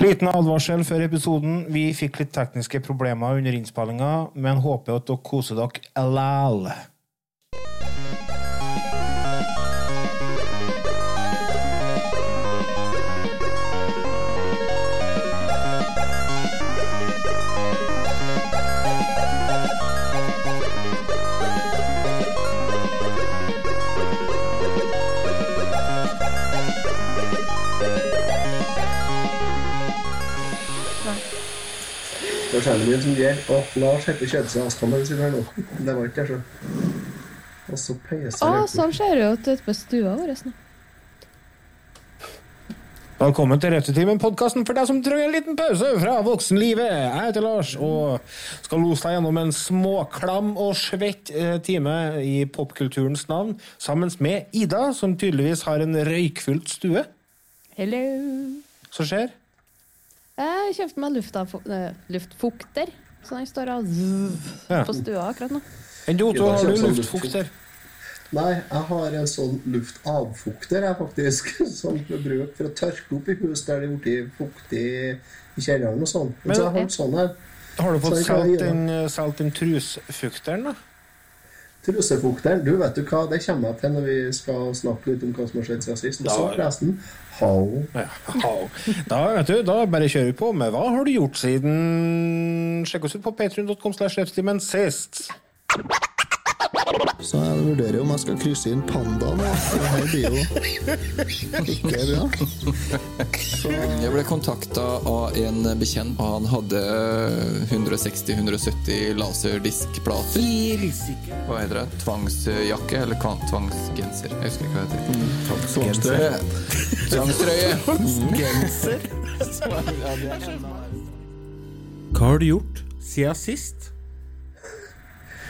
Liten advarsel før episoden. Vi fikk litt tekniske problemer under innspillinga, men håper at dere koser dere likevel. Det min som gir. Å, Lars heter Kjedsø Askammen sin her nå. Det var ikke jeg, så. Og så peiser jeg sånn ser det ut ute på stua vår nå. Velkommen til Rettetimen, podkasten for deg som trenger en liten pause fra voksenlivet. Jeg heter Lars og skal lose deg gjennom en småklam og svett eh, time i popkulturens navn, sammen med Ida, som tydeligvis har en røykfylt stue. Hello. Som skjer? Jeg kjøpte meg lufta, eh, luftfukter, så den står og Ja. på stua akkurat nå. Enn du, Otto, har du sånn luftfukter? Nei, jeg har en sånn luftavfukter, jeg, faktisk. Som jeg bruker for å tørke opp i hus der det er blitt fuktig i kjelleren og sånn. Men, Men- så jeg har en sånn her. Har du fått solgt den, eh, trusfukteren, da? Trusefukteren, du vet du hva, det kommer jeg til når vi skal snakke litt om hva som har skjedd siden sist. Og så forresten, Ja. Da vet du, da bare kjører vi på med hva har du gjort siden Sjekk oss ut på patrion.com slash sist. Så jeg vurderer om jeg skal krysse inn panda. Det her blir jo ikke bra. Jeg ble kontakta av en bekjent, og han hadde 160-170 laserdiskplater. Hva heter det? Tvangsjakke eller tvangsgenser? Jeg husker ikke hva det heter. Tvangstrøye. Tvangstrøye. Hva har du gjort siden sist?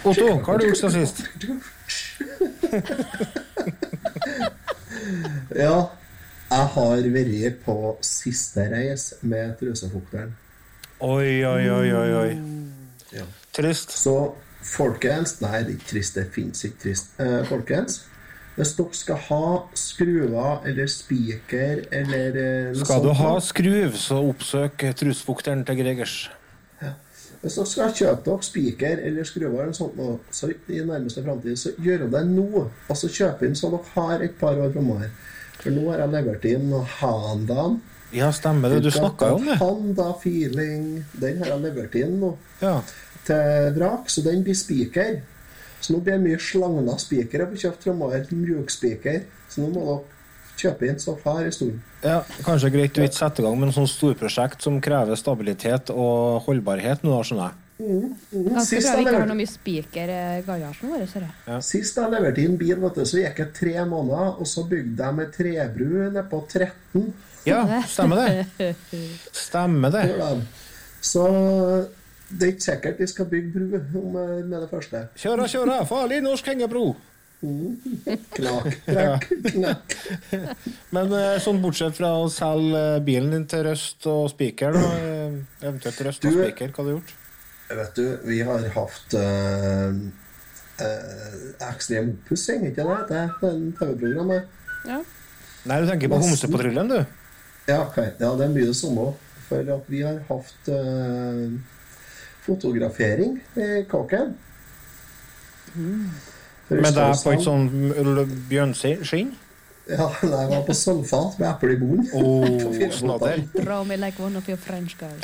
Otto, hva har du gjort siden sist? Ja, jeg har vært på siste reis med trusefukteren. Oi, oi, oi, oi, oi. Ja. Trist. Så folkens Nei, det er ikke trist. Det fins ikke trist. Eh, folkens, hvis dere skal ha skruer eller spiker eller eh, Skal du ha skruv, så oppsøk trusefukteren til Gregers. Hvis dere skal kjøpe dere spiker eller skruer eller noe sånt nå, så i nærmeste framtid, så gjør det nå. Altså kjøp inn så dere har et par år framover. For nå har jeg levert inn Handaen. Ja, stemmer det. Du snakka jo om det. Handa Feeling. Den har jeg levert inn nå Ja. til vrak, så den blir spiker. Så nå blir det mye slagna spiker jeg får kjøpt framover. Mjukspiker. Så nå må dere kjøpe inn så her i en ja. Kanskje greit du ikke setter i gang med en sånn storprosjekt som krever stabilitet og holdbarhet nå, da, skjønner jeg. Ganske bra vi ikke har leverte- noe mye spiker i garasjen vår. Sist jeg leverte inn bil, vet du, så gikk jeg tre måneder, og så bygde jeg med trebru nede på 13. Ja, stemmer det. Stemmer det. Så det er ikke sikkert vi skal bygge bru med det første. Kjøra, kjøra, farlig norsk hengebro. Knakk. Men eh, sånn bortsett fra å selge eh, bilen din til Røst og Spiker, da, eh, eventuelt Røst og Spiker, hva har du gjort? Vet du, vi har hatt uh, ekstrem oppussing, ikke det? Det er TV-programmet. Ja. Nei, du tenker på. Homsepatruljen, du? Ja, okay. ja, det er mye det samme. For at vi har hatt øh, fotografering i kåken. For det er på et sånn bjørnskinn? Ja, nei, jeg var på sølvfat med eple i bunnen. Oh, girls.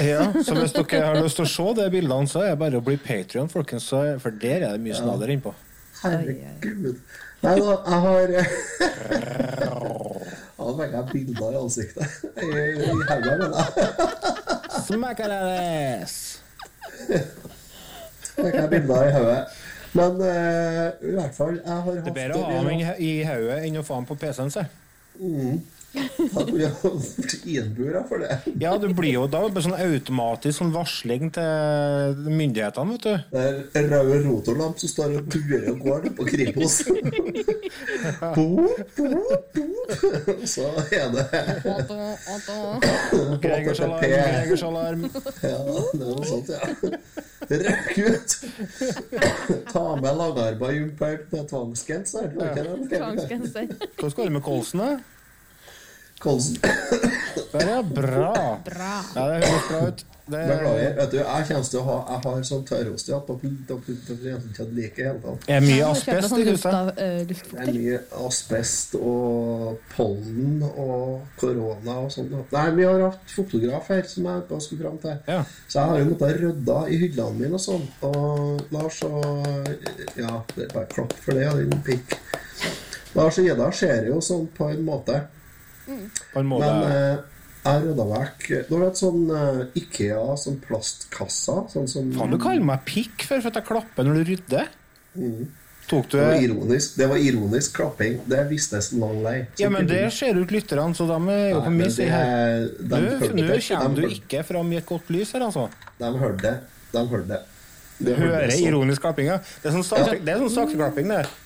Ja, så hvis dere har lyst til å se de bildene, så er det bare å bli Patrion, folkens. For der er det mye snadder innpå. Herregud. Nei da, jeg har Ja, da fikk jeg bilder i ansiktet. I, i hodet, mener jeg. Smackalass! Fikk jeg bilder i hodet. Men uh, i hvert fall, jeg har hatt Det er bedre å ha ham i hodet enn å få ham på PC-en sin. Da blir jeg innbura for det. Ja, det blir jo da bare sånn automatisk sånn varsling til myndighetene, vet du. Det er røde rotorlamp som står og durer og går på Kripos. Boop, boop, boop. Så er det Gregers alarm, Gregers alarm. Ja, det er noe sånt, ja. Røkk ut! Ta med langarma jumpert med tvangsgenser. det? Tvangsgenser. Hva skal du med Kolsen, da? Kolsen. Der, ja. Bra. Bra. Ja, det høres bra ut. Det, Beklager. Vet du, jeg kommer til å ha Jeg har sånn tørrost i at dere dere- dere egentlig ikke hadde like i hele tatt. er mye Ja, asbest i huset. eh, Det er mye asbest og pollen og korona og sånn. Nei, vi har hatt fotograf her som jeg skulle fram til. Ja. Så jeg har jo måttet rydde i hyllene mine og sånn. Og Lars og Ja, det er bare klapp for det, din pikk. Lars og Ida ser jo sånn på en måte. På en måte. Men eh, jeg rydda vekk Du vet sånn eh, Ikea, sånn plastkassa sånn som Faen, du kaller meg pikk for at jeg klapper når du rydder. Tok du Det var ironisk, det var ironisk klapping. Det vistes lang vei. Ja, men det ser ut lytterne, så de er jo på min side. Nå kommer du ikke fram i et godt lys her, altså. De hørte det. De hørte det. De hørte Hører det sånn. ironisk klapping, ja. Det er sånn saksklapping det er sånn.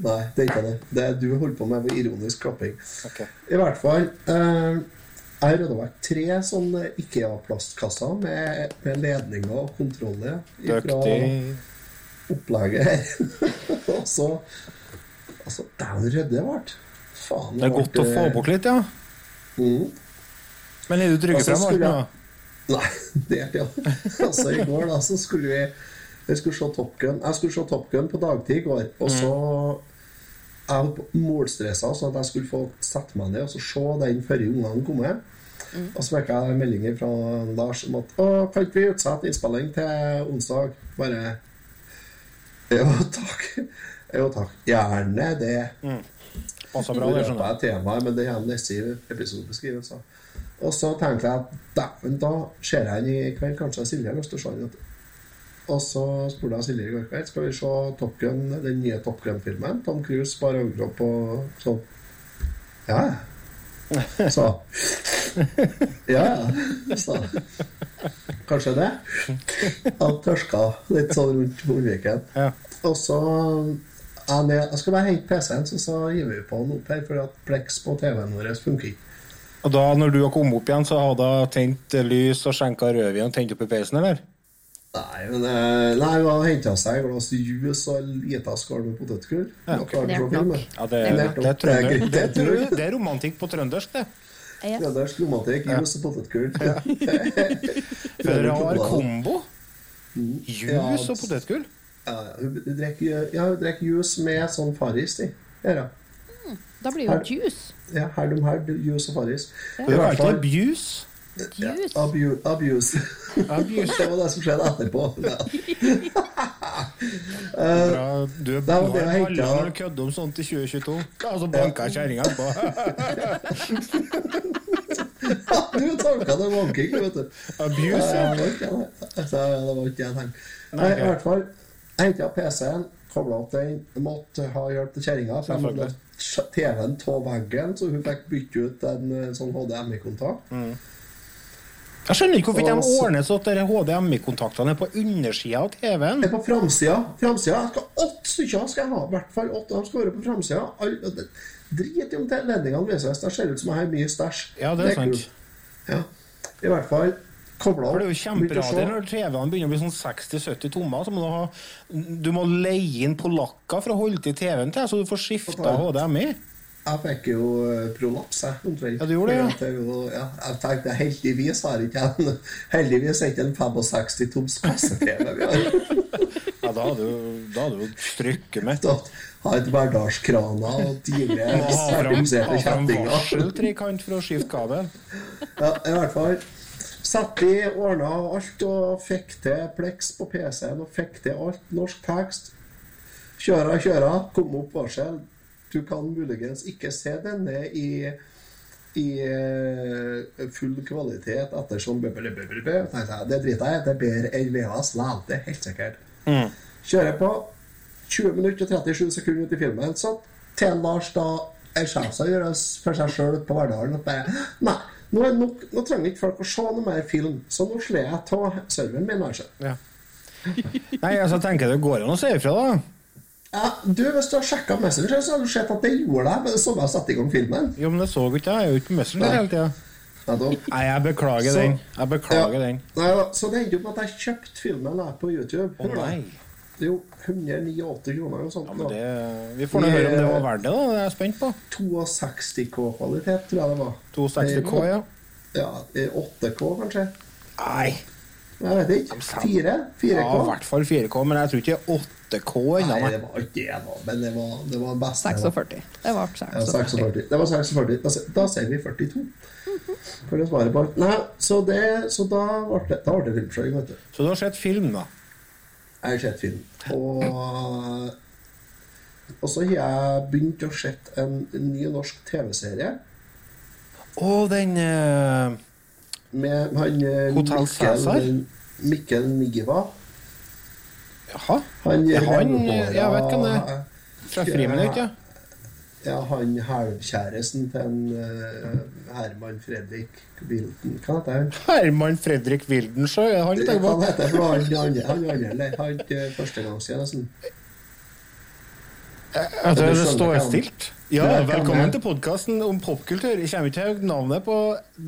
Nei, det er ikke det. Det er du holder på med, var ironisk klapping. Okay. I hvert fall eh, Jeg rydda vekk tre sånne Ikea-plastkasser med, med ledninger og kontroller fra opplegget her. og så Altså, dæven rydde det ble. Faen. Det er godt å få bort litt, ja. Mm. Men er du trygge Altså, frem alt nå? Nei, det er ikke det. Altså, I går da, så skulle vi jeg skulle se Top Gun Jeg skulle se Top Gun på dagtid i går. Og så Jeg var målstressa, sånn at jeg skulle få sette meg ned og så se den før ungene kom hjem. Og så fikk jeg meldinger fra Lars om at å, kan ikke vi utsette innspilling til onsdag? Bare Jo, takk. Jo, takk. Gjerne det. Mm. Nå bra, det, skjønner jeg temaet, men det er neste i episodebeskrivelsen. Og så tenkte jeg at dæven, da ser jeg ham i kveld. Kanskje Silje har lyst til å se henne. Og så spurte jeg Silje i går kveld skal vi se Top Gun, den nye Top Gun-filmen. Tom Cruise bare overkropp og sånn. Ja, sa Så. Ja, sa Kanskje det. Han tørska litt sånn rundt munnviken. Ja. Og så jeg, ned, jeg skal bare hente PC-en, så, så gir vi på den opp her, for at Plex på TV-en vår funker ikke. Og da, når du har kommet opp igjen, så hadde hun tent lys og skjenka rødvin og tent opp i peisen, eller? Nei, men eh, Nei, hun har henta seg et glass juice og en liten skål med potetgull. Ja. Nok. Ja, det, Det er det, Det det, det romantikk på trøndersk, det. Trøndersk romantikk, juice og potetgull. For en rar kombo. Juice og potetgull. Ja, hun drikker juice med sånn Farris i. Da blir jo juice. Ja, her de her, juice og Farris. Det I er jo alltid fall abuse. Abuse. Abuse. det var det som skjedde etterpå. Ja. Bra. Du er bra når du kødder om sånt i 2022. Og så banka jeg kjerringa etterpå. Du tolka det vanking, vet du. Abuse, Ja, ja. det var ikke det. Jeg tenkte. Nei, i hvert fall. Jeg henta PC-en, kobla opp den. Måtte ha hjelp til kjerringa. TV-en av veggen, så hun fikk bytte ut en eh, sånn HDMI-kontakt. Jeg skjønner ikke hvorfor de ordner så at HDMI-kontaktene er på undersida av TV-en. Det er på framsida. Framsida. Jeg skal åtte stykker skal jeg ha. I hvert fall åtte. De skal være på framsida. Drit i om til viser seg. Det ser ut som jeg har mye stæsj. Ja, det er sant. kult. Ja. I hvert fall kobla opp. For det er jo kjemperadier når TV-ene begynner å bli sånn 60-70 tommer. Så må du, ha, du må leie inn polakker for å holde til TV-en til, så du får skifta HDMI. Jeg fikk jo eh, prolaps, jeg. omtrent. Ja, du gjorde det, ja. Jeg jo- ja. Jeg tenkte heldigvis har ikke jeg en Heldigvis er ikke en 65 toms kasse-TV vi har. Ja, da hadde du, da hadde du strykket mitt. Da har et hverdagskrana og tidligere. Ha sertifiserte ha fram kjettinger. varseltrikant for å skifte kabel. Ja, i hvert fall. Satt i, ordna alt og fikk til Plex på PC-en og fikk til alt. Norsk tekst. Kjøra, kjøra. Kom opp varsel. Du kan muligens ikke se denne i i eh, full kvalitet ettersom Det driter jeg i. Det er bedre enn VHS likevel. Det er helt sikkert. Kjører på. 20 minutter og 37 sekunder ut i filmen, så til Lars da en sjef gjør det for seg sjøl på Verdalen og bare Nei, nå, er nok, nå trenger ikke folk å se noe mer film, så nå slår jeg av serveren min. Altså. Ja. Nei, altså, jeg tenker det går an å si ifra, da. Ja, du, Hvis du har sjekka Messenger, så har du sett at det gjorde det med det samme jeg satte i gang filmen. Jo, men det så ikke jeg. Jeg er jo ikke på Messenger hele tida. Nei, jeg beklager Så- den. Jeg beklager Ja. den. Nei, så det endte opp med at jeg kjøpte filmen der på YouTube. Å nei. Det er Jo, 189 kroner og sånt. Ja, men det, vi får nå høre om det var verdt det, da. Det er jeg spent på. 62K-kvalitet, tror jeg det var. 260K, ja. Ja, i 8K, kanskje? Nei. Jeg vet ikke. Fire? 4K? Ja, i hvert fall 4K, men jeg tror ikke 8K ennå. Nei, det var ikke det, da. Men det var, det var best. 46. Det ble Ja, 46. 46. Det var 46. Da, da sier vi 42. For å svare på alt. Nei, så, det, så da ble det, da ble det filmskjøring, vet du. Så du har sett film, da? Jeg har sett film. Og, og så har jeg begynt å se en, ny norsk TV-serie Å, den eh, med han eh, Hotel Cæsar? Mikkel, Niva. Jaha? Han, Ja, han, jeg vet hvem det er. Fra Friminutt, ja. Ja, han halvkjæresten til en, uh, Herman Fredrik Wilden. Hva heter han? Herman Fredrik Wildensjø, han tenker Hva på? heter han? Han andre, han andre, han eh, førstegangstjenesten. At Du det står hva stilt? Ja, velkommen til podkasten om popkultur. Jeg kommer ikke til navnet på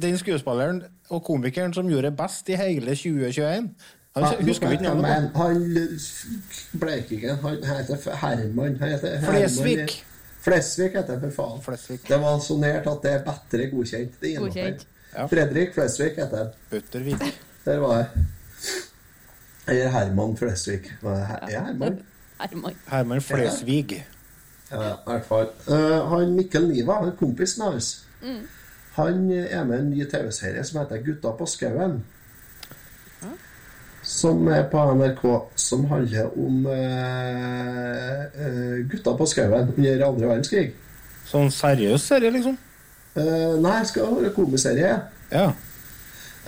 den skuespilleren og komikeren som gjorde det best i hele 2021. Han husker vi ikke navnet på. Men han Bleikingen, han heter Herman. Han heter Herman- Flesvig. Flesvig heter han, for faen. Flesvig. Det var så nært at det er bedre godkjent. Det. Godkjent. Ja. Fredrik Flesvig heter han. Buttervik. Der var jeg. Eller Herman Flesvig. Her- Ja, Herman. Herman. Herman Flesvig. Ja, ja, i hvert fall. Eh, han Mikkel Niva, han kompisen hans, han er med i en ny TV-serie som heter Gutta på skauen. Som er på NRK, som handler om uh, uh, gutta på skauen under andre verdenskrig. Sånn seriøs serie, liksom? Eh, nei, det skal være komiserie. Ja.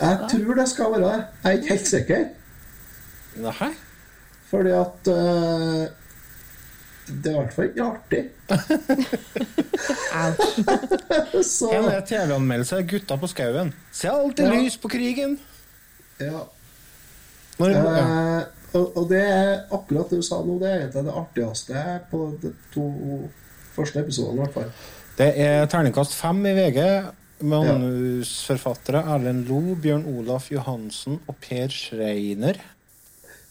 Jeg tror det skal være det. Jeg er ikke helt sikker. Nei? Fordi at eh, Det er i hvert fall ikke artig. Så En er TV-anmeldelse 'Gutta på skauen'. Se alltid Ja. lys på krigen. ja. Når, ja. Eh, og, og det er akkurat det du sa nå, det er egentlig det artigste på de to første episodene, i hvert fall. Det er terningkast fem i VG. Manusforfattere Erlend Lo, Bjørn Olaf Johansen og Per Schreiner.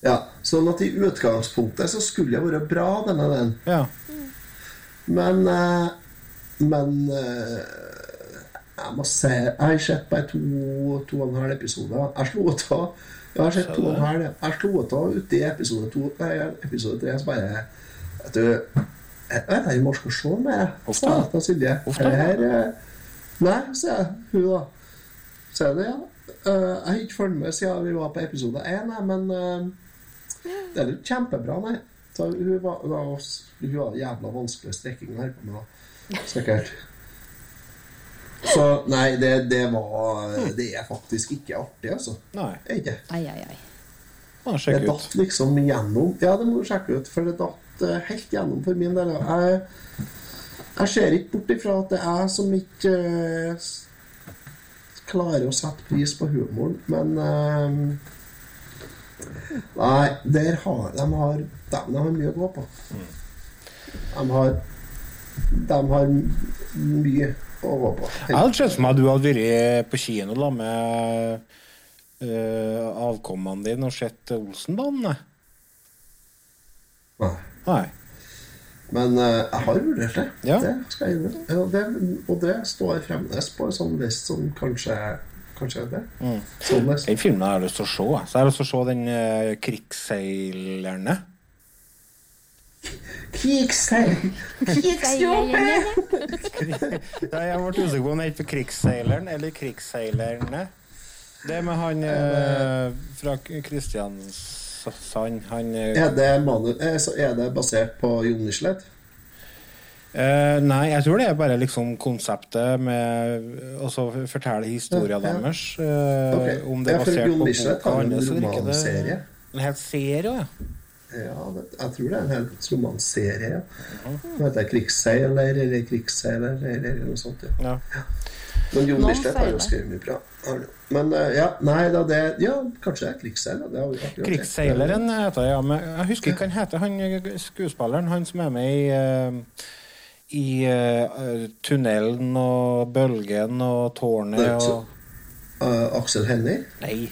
Ja, sånn at i utgangspunktet så skulle det være bra, denne den. Ja. Men eh, Men eh, jeg må si Jeg har sett bare to, to og en halv episoder. Jeg slo ut av Jeg har sett to og en halv. Jeg slo ut av uti i episode to. Nei, episode tre, så bare Vet du Jeg vet ikke om jeg skal se mer. Sa da. til Silje. Det her eh, Nei, sier jeg. Hun, da. Sier det, ja. Eh, jeg har ikke fulgt med siden vi var på episode én, men eh, det er jo kjempebra, nei. Så hun var, hun var, hun var jævla vanskelig strekking å holde på med. Sikkert. Så nei, det, det var Det er faktisk ikke artig, altså. Nei. Ikke. Ai, ai, ai. Det ut. datt liksom gjennom Ja, det må du sjekke ut, for det datt eh, helt gjennom for min del. Jeg, jeg ser ikke bort ifra at det er jeg som ikke uh, klarer å sette pris på humoren, men eh, Nei, der har de har, de har mye å gå på. De har De har mye å gå på. Jeg hadde sett for meg at du hadde vært på kino da med uh, avkommene dine og sett Olsenbanen. nei. Nei. Men uh, jeg har vurdert det. Ja. Det skal jeg gjøre. Det, og det står fremdeles på en sånn list som kanskje Kanskje det. Mm. Sånn list. Den filmen har jeg lyst til å se. Så jeg har lyst til å se den uh, 'Krigsseilerne'. Krigsseil! Krigsjobber! jeg ble usikker på om det heter 'Krigsseileren' eller 'Krigsseilerne'. Det med han uh, fra Kristiansand Han uh, Er det, manu, er det basert på Jon Michelet? Eh, Nei, jeg tror det er bare liksom konseptet med å fortelle historien Ja, ja. deres. Uh, Ok. Om det er basert på boka hans, så virker det- romanserie. En hel serie, ja. Ja, det, jeg tror det er en hel romanserie. Ja. Det heter 'Krigsseiler' eller 'Krigsseiler' eller noe sånt. Ja. ja. Men Jon Bislett har jo skrevet mye bra. Men eh, ja, nei da, det Ja, kanskje det er 'Krigsseiler'. Det har. Krigsseileren heter det, ja. Men jeg husker ikke hva han heter, han skuespilleren. Han som er med i eh, i uh, tunnelen og bølgen og tårnet og Eh, Aksel Hennie? Nei.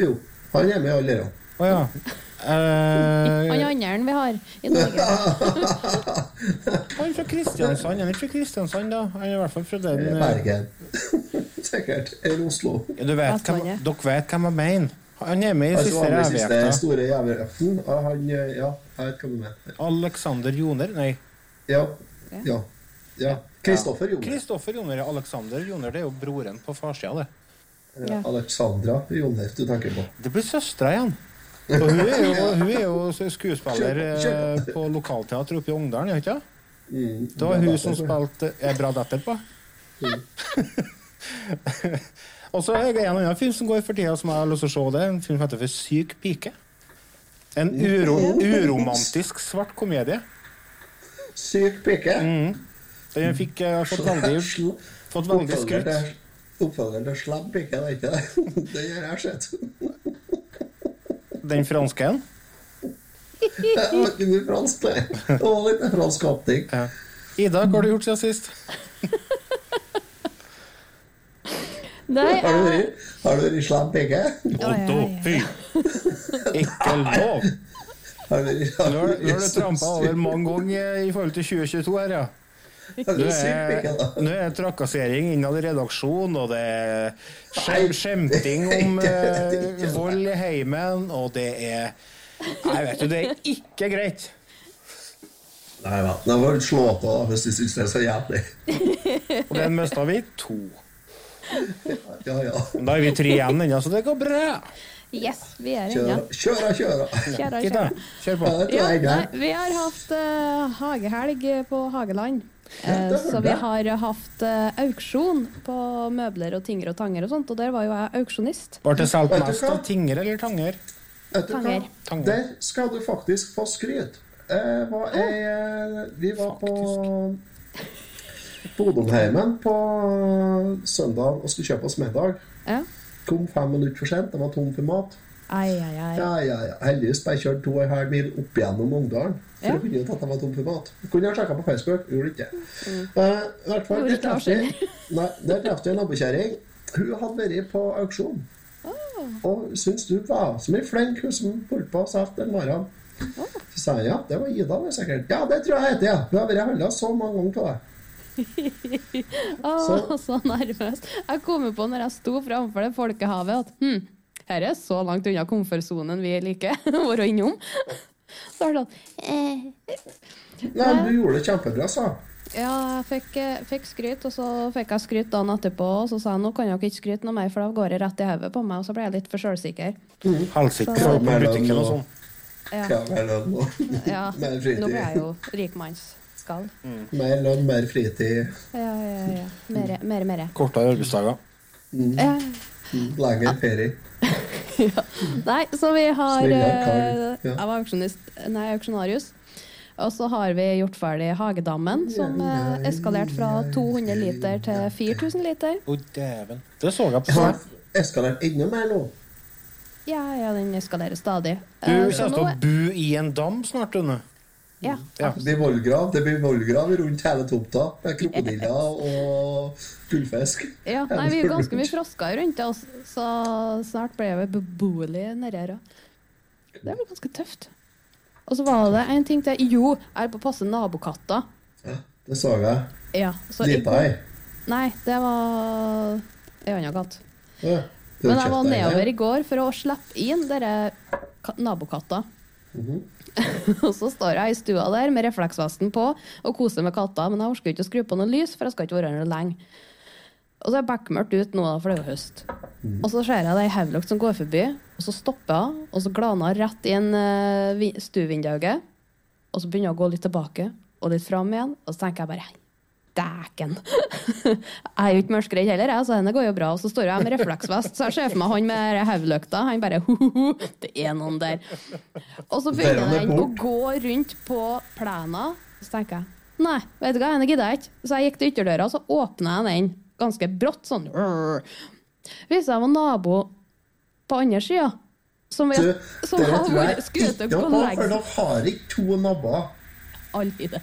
Jo, han er med i alle dem. Å ja. Eh, Han andre vi har i Norge. han er fra Kristiansand. Han er fra Kristiansand, da. Han er i hvert fall fra den er eh, Bergen. sikkert Eller Oslo. Ja, Du vet hvem, dere vet hvem jeg mener. Han er med i Altså, siste han store Han, eh, ja, jeg vet hva du mener. Alexander Joner. Nei, Ja. Ja. ja. Kristoffer Joner. Kristoffer Joner. Alexander Joner det er jo broren på farssida, det. Ja. Alexandra Joner du tenker på. Det blir søstera igjen. Og hun er jo, hun er jo skuespiller på, eh, på lokalteatret oppe i Ungdalen, er ikke det? Mm, Det var hun som spilte Er bra datter på. Og så er det en annen film som går for tida som jeg har lyst til å se. Det en film som heter for Syk pike. En uro, uromantisk svart komedie. Syk pike. Den fikk uh, fått veldig, fått veldig Oppfølger skryt. til- Oppfølgeren til Slem pike, det er ikke det? Det gjør jeg sett. Den franske en. Det var ikke mye fransk, det. Det var litt fransk kapning. Ja. Ida, hva har du gjort siden sist? Nei, Har du vært har du vært Slem pike? Oi. Fy! Ikke lov! Nå har du trampa over mange ganger i forhold til 2022 her, ja. Nå er, nå er det trakassering innad i redaksjonen, og det er skjem, skjemting om eh, vold i heimen, og det er Nei, vet du, det er ikke greit. Nei. Da får du slå på hvis du syns det er så jævlig. Og den mista vi to. Ja, ja. Da er vi tre igjen ennå, så det går bra. Yes, vi er inne. kjøra, kjøra. kjøra. kjøra, kjør på. Ja, nei, vi har hatt uh, hagehelg på Hageland. Uh, så vi har hatt uh, auksjon på møbler og tinger og tanger og sånt, og der var jo jeg auksjonist. Ble det solgt mest av tinger eller tanger? Tanger. Tanger. Der skal du faktisk få skryt. Uh, var jeg, eh, vi var på Bodomheimen på søndag og skulle kjøpe oss middag. Ja. Kom fem minutter for sent. Det var tom for mat. Ai, ai, ai. Ja, ja, ja. Heldigvis bare kjørt to og en halv mil opp gjennom Ungdalen for Ja. å finne ut at det var tom for mat. Kunne ha sjekka på Facebook, gjorde ikke det. Eh, i hvert fall, Mm. Der traff jeg en nabokjerring. Hun hadde vært på auksjon. Og syntes du var så mye flink, hun som holdt på å selge den varen. Så sa jeg ja, det var Ida, sikkert. Ja, det tror jeg heter, ja. Hun har vært handla så mange ganger til deg. Å, så nervøs. Jeg kom jo på når jeg sto framfor det folkehavet at hm, her er så langt unna komfortsonen vi liker å være innom. Så var det sånn eh. Nei, du gjorde det kjempebra, sa. Ja, jeg fikk, eh, fikk skryt, og så fikk jeg skryt dagen etterpå. Og så sa jeg nå kan dere ikke skryte noe mer, for da går det rett i hodet på meg. Og så ble jeg litt for sjølsikker. Mm. Så- på butikken og sånn. Ja. Ja, Nå ble jeg fritid. Jo Mm. Mer lønn, mer fritid. Ja, ja, ja. Mere, mere, mere. Kortere arbeidsdager. Ja. Lengre ferie. Nei, så vi har eh, Ja. Jeg var auksjonist, nei, auksjonarius. Og så har vi gjort ferdig Hagedammen, som eh, eskalerte fra 200 liter til 4000 liter. Å, dæven. Det så jeg på Har eskalert enda mer nå. Ja, ja, den eskalerer stadig. Du kommer til å bo i en dam snart, Rune. Ja. Ja. Det blir vollgrav det blir vollgrav rundt hele tomta. Krokodiller og gullfisk. ja, nei, vi er ganske mye frosker rundt oss, så snart blir vi beboelige nedi her òg. Det blir ganske tøft. Og så var det en ting til. Jo, jeg er på å passe nabokatter. Ja, det så jeg. Ja, så Lita ei. Nei, det var ei anna katt. Ja, Men jeg var nedover i går for å slippe inn dere ka- nabokatter. Mhm. og så står jeg i stua der med refleksvesten på og koser med katta, men jeg orker ikke å skru på noe lys, for jeg skal ikke være her lenge. Og så er det bekmørkt ut nå, da, for det er jo høst. Mm. Og så ser jeg det ei hauglukt som går forbi, og så stopper hun, og så glaner hun rett inn uh, stuevinduet, og så begynner hun å gå litt tilbake og litt fram igjen, og så tenker jeg bare Dæken! jeg er jo ikke mørkredd heller, jeg, så henne går jo bra. Og så står jeg med refleksvest, så jeg ser for meg han med hodelykta. Han bare ho-ho-ho, det er noen der. Og så er begynner han å gå rundt på plena. Så tenker jeg nei, vet du hva, henne gidder jeg ikke. Så jeg gikk til ytterdøra, så åpna jeg den ganske brått, sånn. Viser jeg var nabo på andre sida. Som, jeg, som dere har tror jeg vært på, legge for dere har ikke to nabber. aldri det.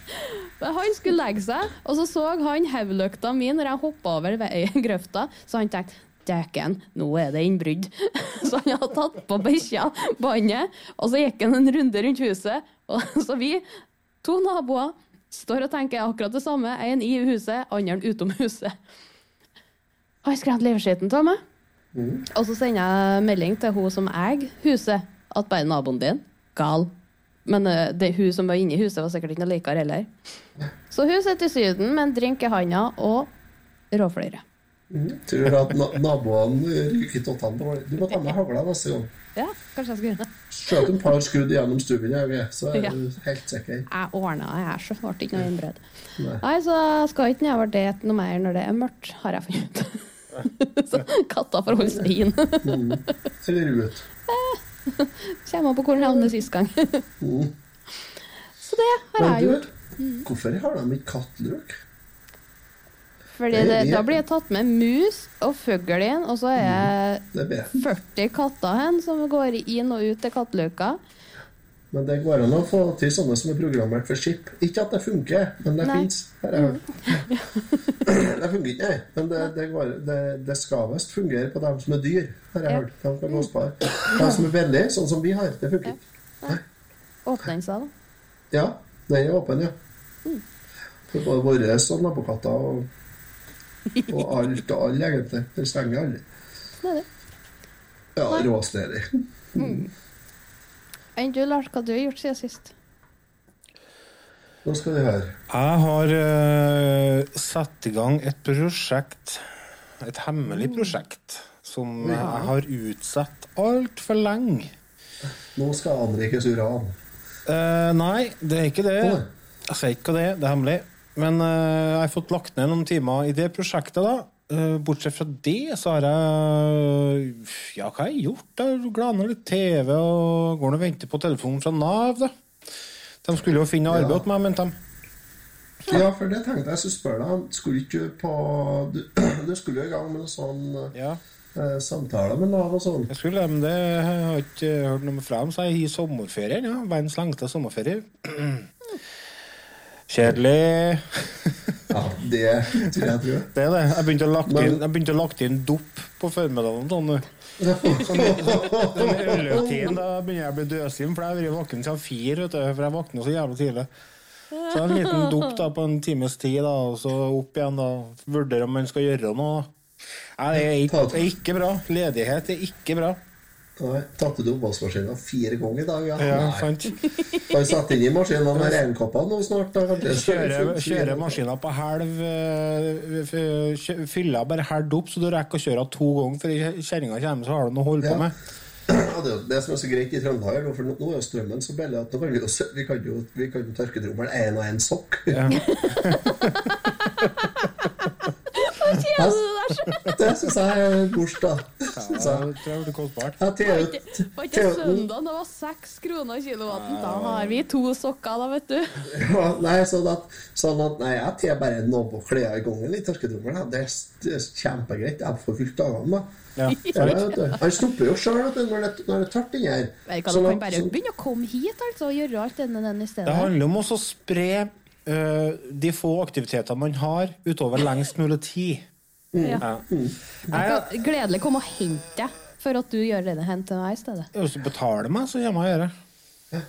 Men han skulle legge seg, og så så han hodelykta mi når jeg hoppa over ved grøfta, så han tenkte Dæken, nå er det innbrudd. Så han hadde tatt på bikkja båndet, og så gikk han en runde rundt huset. Og så vi, to naboer, står og tenker akkurat det samme. En i huset, andre utom huset. Og jeg livskiten av meg. Og så sender jeg melding til hun som eier huset, at bare naboen din gal. Men eh, det hun som var inne i huset, var sikkert ikke noe likere heller. Så hun sitter i Syden med en drink i handa og råfløyre. Tror du at na naboene ryker i tottene Du må ta med hagla neste gang. Ja, kanskje jeg skal gjøre det. Skjøt et par skudd gjennom stubben, jeg, så er Ja. du helt sikker. Jeg ordna det her, så ble det ikke noe innbrudd. Nei. Nei, så skal ikke nedover det noe mer når det er mørkt, har jeg funnet ut. så katta får holde seg inn. Eller ut. Kommer på hvor den havner sist gang. så det har jeg gjort. hvorfor har de ikke kattløk? Fordi det- da blir jeg tatt med mus og fugl inn, og så er bedre. jeg 40 katter hen som går inn og ut til katteløka. Men det går an å få til sånne som er programmert for skip. Ikke at det funker, men det fins. Hørt. det funker ikke, nei. Men det, det, går, det, det skal visst fungere på dem som er dyr, har jeg Ja. hørt. De kan på. De som er veldig, sånn som vi har, det funker ikke. Åpner den seg, da? Ja, den er åpen, ja. For både våre og nabokatter og, og alt og alle, egentlig. Det stenger aldri. Ja, råstedig. råstedig. Enn du, Lars, hva du har gjort siden sist? Nå skal vi høre. Jeg har uh, satt i gang et prosjekt, et hemmelig prosjekt, som jeg har utsatt altfor lenge. Nå skal anrikes uran. Uh, nei, det er ikke det. Jeg sier ikke det, det er hemmelig. Men uh, jeg har fått lagt ned noen timer i det prosjektet, da. Eh, bortsett fra det, så har jeg Ja, hva har jeg gjort? Jeg glaner litt TV og går og venter på telefonen fra Nav, da. De skulle jo finne arbeid Ja. meg, mente de. Ja, for det tenkte jeg skulle spørre deg. Skulle ikke på Du, du skulle jo i gang med noen sånn Ja, eh, samtaler med Nav og sånn. jeg skulle men det har jeg ikke hørt noe fra dem. Så jeg har i sommerferien, ja. Verdens lengste sommerferie. Kjedelig. Ja, det tror jeg tror. Det er det. Jeg begynte å lagt inn, jeg begynte å lagt inn dop på formiddagen. Sånn. Øløktiden, da begynner jeg å bli døsig, for jeg har vært våken siden fire. Vet du, for jeg våkner så jævlig tidlig. Så en liten dop da, på en times tid, da, og så opp igjen. da, Vurdere om man skal gjøre noe. Nei, det er ikke, det er ikke bra. Ledighet er ikke bra. Nei, Tatt ut oppvaskmaskinen fire ganger i dag? Ja, Ja, Nei. sant? Kan sette inn i maskinen med regnkoppene nå snart. Kjøre, maskinen maskina på helv, eh, fyller bare helv opp, så du rekker å kjøre to ganger før kjerringa kommer, så har du noe å holde Ja. på med. Ja, det det som er så greit i Trøndelag, for nå er jo strømmen så billig at nå kan vi, jo, vi kan jo vi kan tørke trommelen én og én sokk. Ja. Det syns jeg er bursdag. da. Ja, det kostbart. Var ikke søndag det var seks kroner kilowatten? Da har vi to sokker, da, vet du. Ja, nei, sånn at, sånn at Nei, jeg tar bare noe klær i gangen i tørketrommelen. Det, er- det er kjempegreit. Jeg får fylt dagene, da. Ja, Ja. Han stopper jo sjøl når, det- når det er tørt inni her. Sånn Du kan bare sånn- begynne å komme hit altså, og gjøre alt denne den i Det handler om å spre eh, de få aktivitetene man har, utover lengst mulig tid. Mm. Ja. Mm. Jeg, kan gledelig komme og hente deg for at du gjør det hen til meg i stedet. hvis du betaler meg, så gjør jeg det.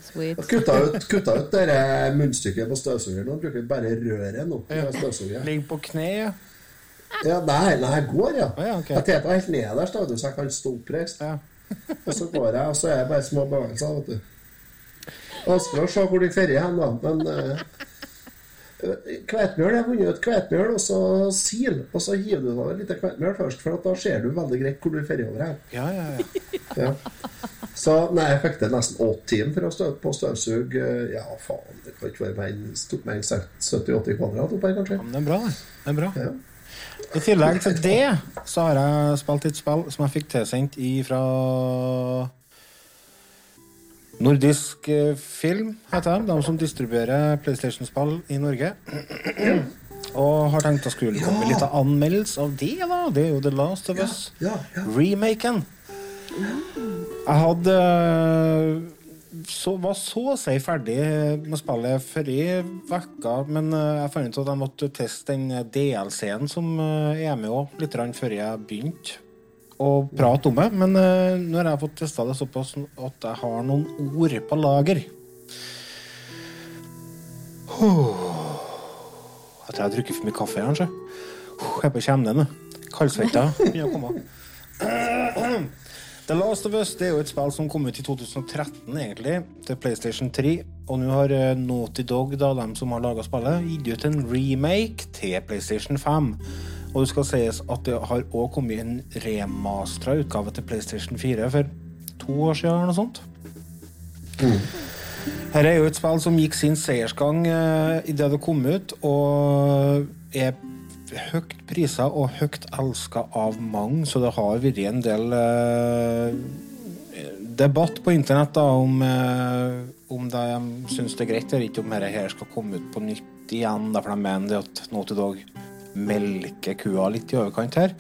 Sweet. Kutta ut, kutta ut det munnstykket på støvsugeren Nå bruker vi bare røret nå. jeg på kne. ja. Ja, nei, nei, jeg går, ja. Å, ja, okay. Jeg teter helt nederst, da, vet du, så jeg kan stå oppreist. Ja. Og så går jeg, og så er det bare små bevegelser, vet du. Vanskelig å se hvor de ferder hen, da. Men uh, Kveitmjøl, jeg har funnet ut kveitmjøl og så sil. Og så hiver du over litt kveitmjøl først, for at da ser du veldig greit hvor du ferder over her. Ja, ja, ja. Ja. Så nei, jeg fikk til nesten åtte timer for å stå på støvsug. eh, Ja, faen, det kan ikke være mer enn tok meg en 70-80 kvadrat opp her, kanskje. Men det er bra, det. det er bra. Ja. I tillegg til det så har jeg spilt et spill som jeg fikk tilsendt fra Nordisk eh, Film, heter de. De som distribuerer PlayStation-spill i Norge. Og har tenkt å skulle komme med litt av anmeldelse av det, da. Det er jo The Last of Us. Ja, ja. Remaken. Jeg hadde så, var så å si ferdig med spillet forrige uke, men eh, jeg fant ut at jeg måtte teste den DLC-en som eh, er med òg, litt før jeg begynte å prate om det. Men eh, nå har jeg fått testa det såpass at jeg har noen ord på lager. Jeg tror jeg har drukket for mye kaffe, kanskje. Jeg er på kjemnen. Kaldsvetta begynner å komme. The Last of Us det er jo et spill som kom ut i 2013, egentlig, til PlayStation 3. Og nå har eh, Naughty Dog, da, dem som har laga spillet, gitt ut en remake til PlayStation 5. Og det skal sies at det har òg kommet en remastera utgave til PlayStation 4 for to år siden, eller noe sånt. Her er jo et spill som gikk sin seiersgang uh, idet det kom ut, og er høyt prisa og høyt elska av mange, så det har vært en del eh, debatt på internett da, om, eh, om de syns det er greit eller ikke om dette skal komme ut på nytt igjen, for de mener at Naughty Dog melker kua litt i overkant her.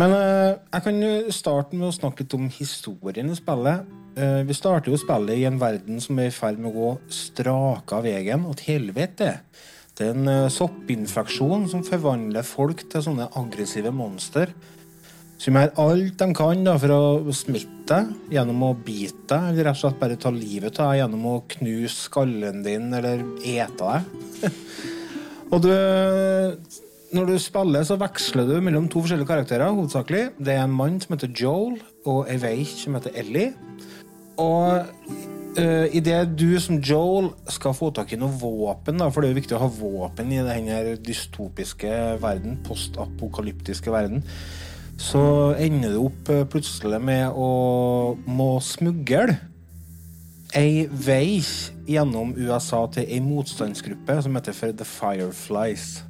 Men eh, jeg kan jo starte med å snakke litt om historien i spillet. Eh, vi starter jo spillet i en verden som er i ferd med å gå straka veien og til helvete. Det er en eh, soppinfeksjon som forvandler folk til sånne aggressive monster. Som gjør alt de kan da, for å smitte deg gjennom å bite deg, eller rett og slett bare ta livet av deg gjennom å knuse skallen din eller ete deg. og du når du spiller, så veksler du mellom to forskjellige karakterer, hovedsakelig. Det er en mann som heter Joel, og ei veik som heter Ellie. Og uh, idet du som Joel skal få tak i noe våpen, da, for det er jo viktig å ha våpen i denne dystopiske verden, postapokalyptiske verden, så ender du opp uh, plutselig med å må smugle ei vei gjennom USA til ei motstandsgruppe som heter The Fireflies.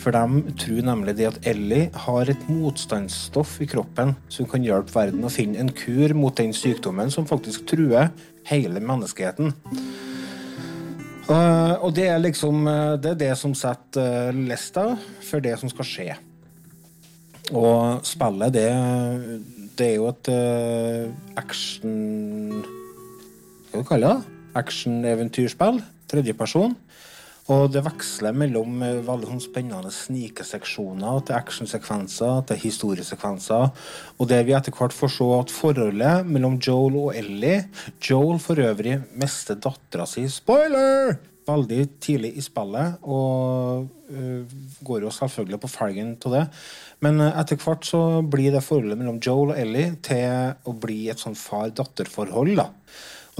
For de tror nemlig det at Ellie har et motstandsstoff i kroppen som kan hjelpe verden å finne en kur mot den sykdommen som faktisk truer hele menneskeheten. Uh, og det er liksom det, er det som setter uh, lista for det som skal skje. Og spillet, det, det er jo et action Hva skal vi kalle det? Action-eventyrspill. Tredjeperson. Og det veksler mellom eh, veldig sånn spennende snikeseksjoner til actionsekvenser til historiesekvenser. Og det vi etter hvert får se at forholdet mellom Joel og Ellie Joel for øvrig mister dattera si Spoiler! Veldig tidlig i spillet, og uh, går jo selvfølgelig på felgen av det. Men uh, etter hvert så blir det forholdet mellom Joel og Ellie til å bli et sånn far-datter-forhold. da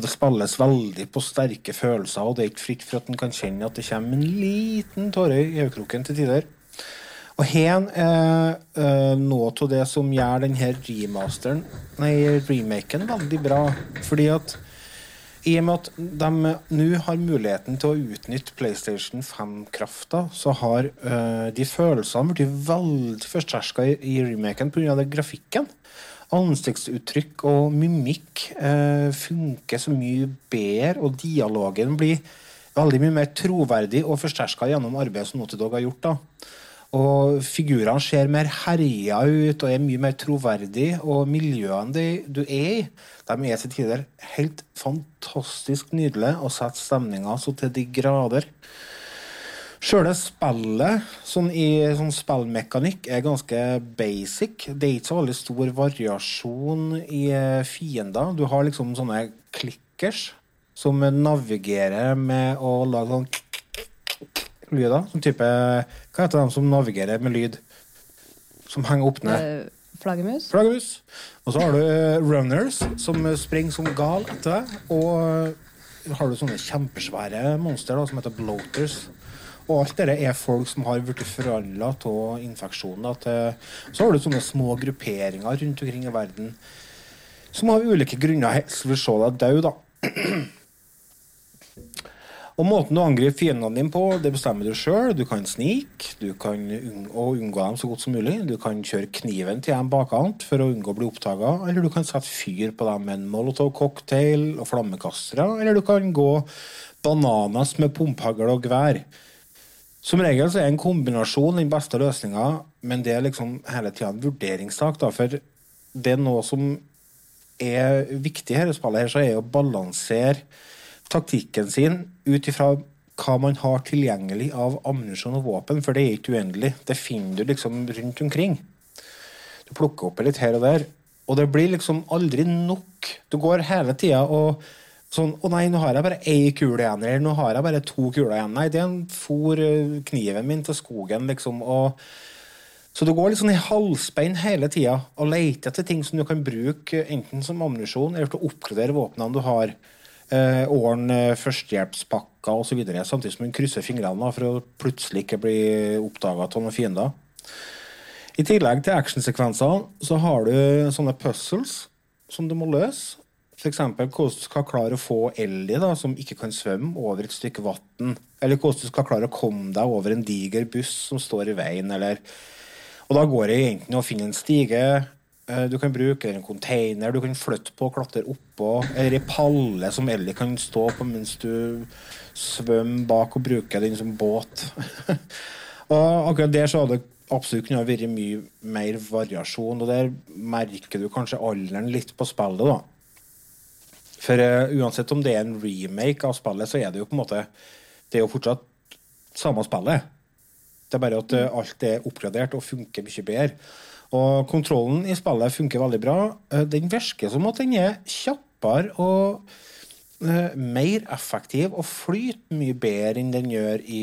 og det spilles veldig på sterke følelser, og det er ikke fritt for at en kan kjenne at det kommer en liten tåre i øyekroken til tider. Og her er uh, noe av det som gjør denne remasteren, nei, remaken veldig bra. Fordi at i og med at de nå har muligheten til å utnytte PlayStation 5-krafta, så har uh, de følelsene blitt veldig forsterka i, i remaken pga. grafikken ansiktsuttrykk og mimikk eh, funker så mye bedre, og dialogen blir veldig mye mer troverdig og forsterka gjennom arbeidet som Naughty Dog har gjort. da. Og figurene ser mer herja ut og er mye mer troverdige. Og miljøene de, du er i, de er til tider helt fantastisk nydelige og setter stemninga så til de grader. Sjøle spillet, sånn i sånn spillmekanikk, er ganske basic. Det er ikke så veldig stor variasjon i eh, fiender. Du har liksom sånne klikkers som navigerer med å lage sånn lyder. Sånn type Hva heter de som navigerer med lyd? Som henger opp ned. Eh, Flaggermus. Flaggermus. Og så har du eh, runners, som springer som gal etter deg. Og har du sånne kjempesvære monster som heter bloaters. Og alt dette er folk som har blitt forhandla av infeksjonen. Så har du sånne små grupperinger rundt omkring i verden som av ulike grunner helst vil se deg død, da. Og Måten du angriper fiendene dine på, det bestemmer du sjøl. Du kan snike du kan unngå, unngå dem så godt som mulig. Du kan kjøre kniven til dem bakant for å unngå å bli oppdaga. Eller du kan sette fyr på dem med en molotov-cocktail og flammekastere. Eller du kan gå bananas med pumphagl og gevær. Som regel så er en kombinasjon den beste løsninga, men det er liksom hele tida en vurderingssak. Da, for det er noe som er viktig i dette spillet, her, så er å balansere taktikken sin ut ifra hva man har tilgjengelig av ammunisjon og våpen, for det er ikke uendelig. Det finner du liksom rundt omkring. Du plukker opp litt her og der, og det blir liksom aldri nok. Du går hele tida og Sånn 'Å nei, nå har jeg bare én kule igjen', eller 'nå har jeg bare to kuler igjen'. Nei, det er en for eh, kniven min til skogen, liksom. Og Så du går litt sånn i halsbein hele tida og leter etter ting som du kan bruke enten som ammunisjon eller til å oppgradere våpnene du har. Eh, Ordne førstehjelpspakker osv. Samtidig som du krysser fingrene for å plutselig ikke bli oppdaga av noen fiender. I tillegg til actionsekvensene så har du sånne puzzles som du må løse. F.eks. hvordan du skal klare å få Ellie, som ikke kan svømme, over et stykke vann. Eller hvordan du skal klare å komme deg over en diger buss som står i veien. Eller... Og da går det enten å finne en stige eh, du kan bruke, eller en container du kan flytte på og klatre oppå, eller ei palle som Ellie kan stå på mens du svømmer bak og bruker den som båt. og akkurat der så hadde absolutt kunne ha vært mye mer variasjon, og der merker du kanskje alderen litt på spillet, da. For uh, uansett om det er en remake av spillet, så er det jo på en måte Det er jo fortsatt samme spillet. Det er bare at uh, alt er oppgradert og funker mye bedre. Og kontrollen i spillet funker veldig bra. Uh, den virker som at den er kjappere og mer effektiv og flyter mye bedre enn den gjør i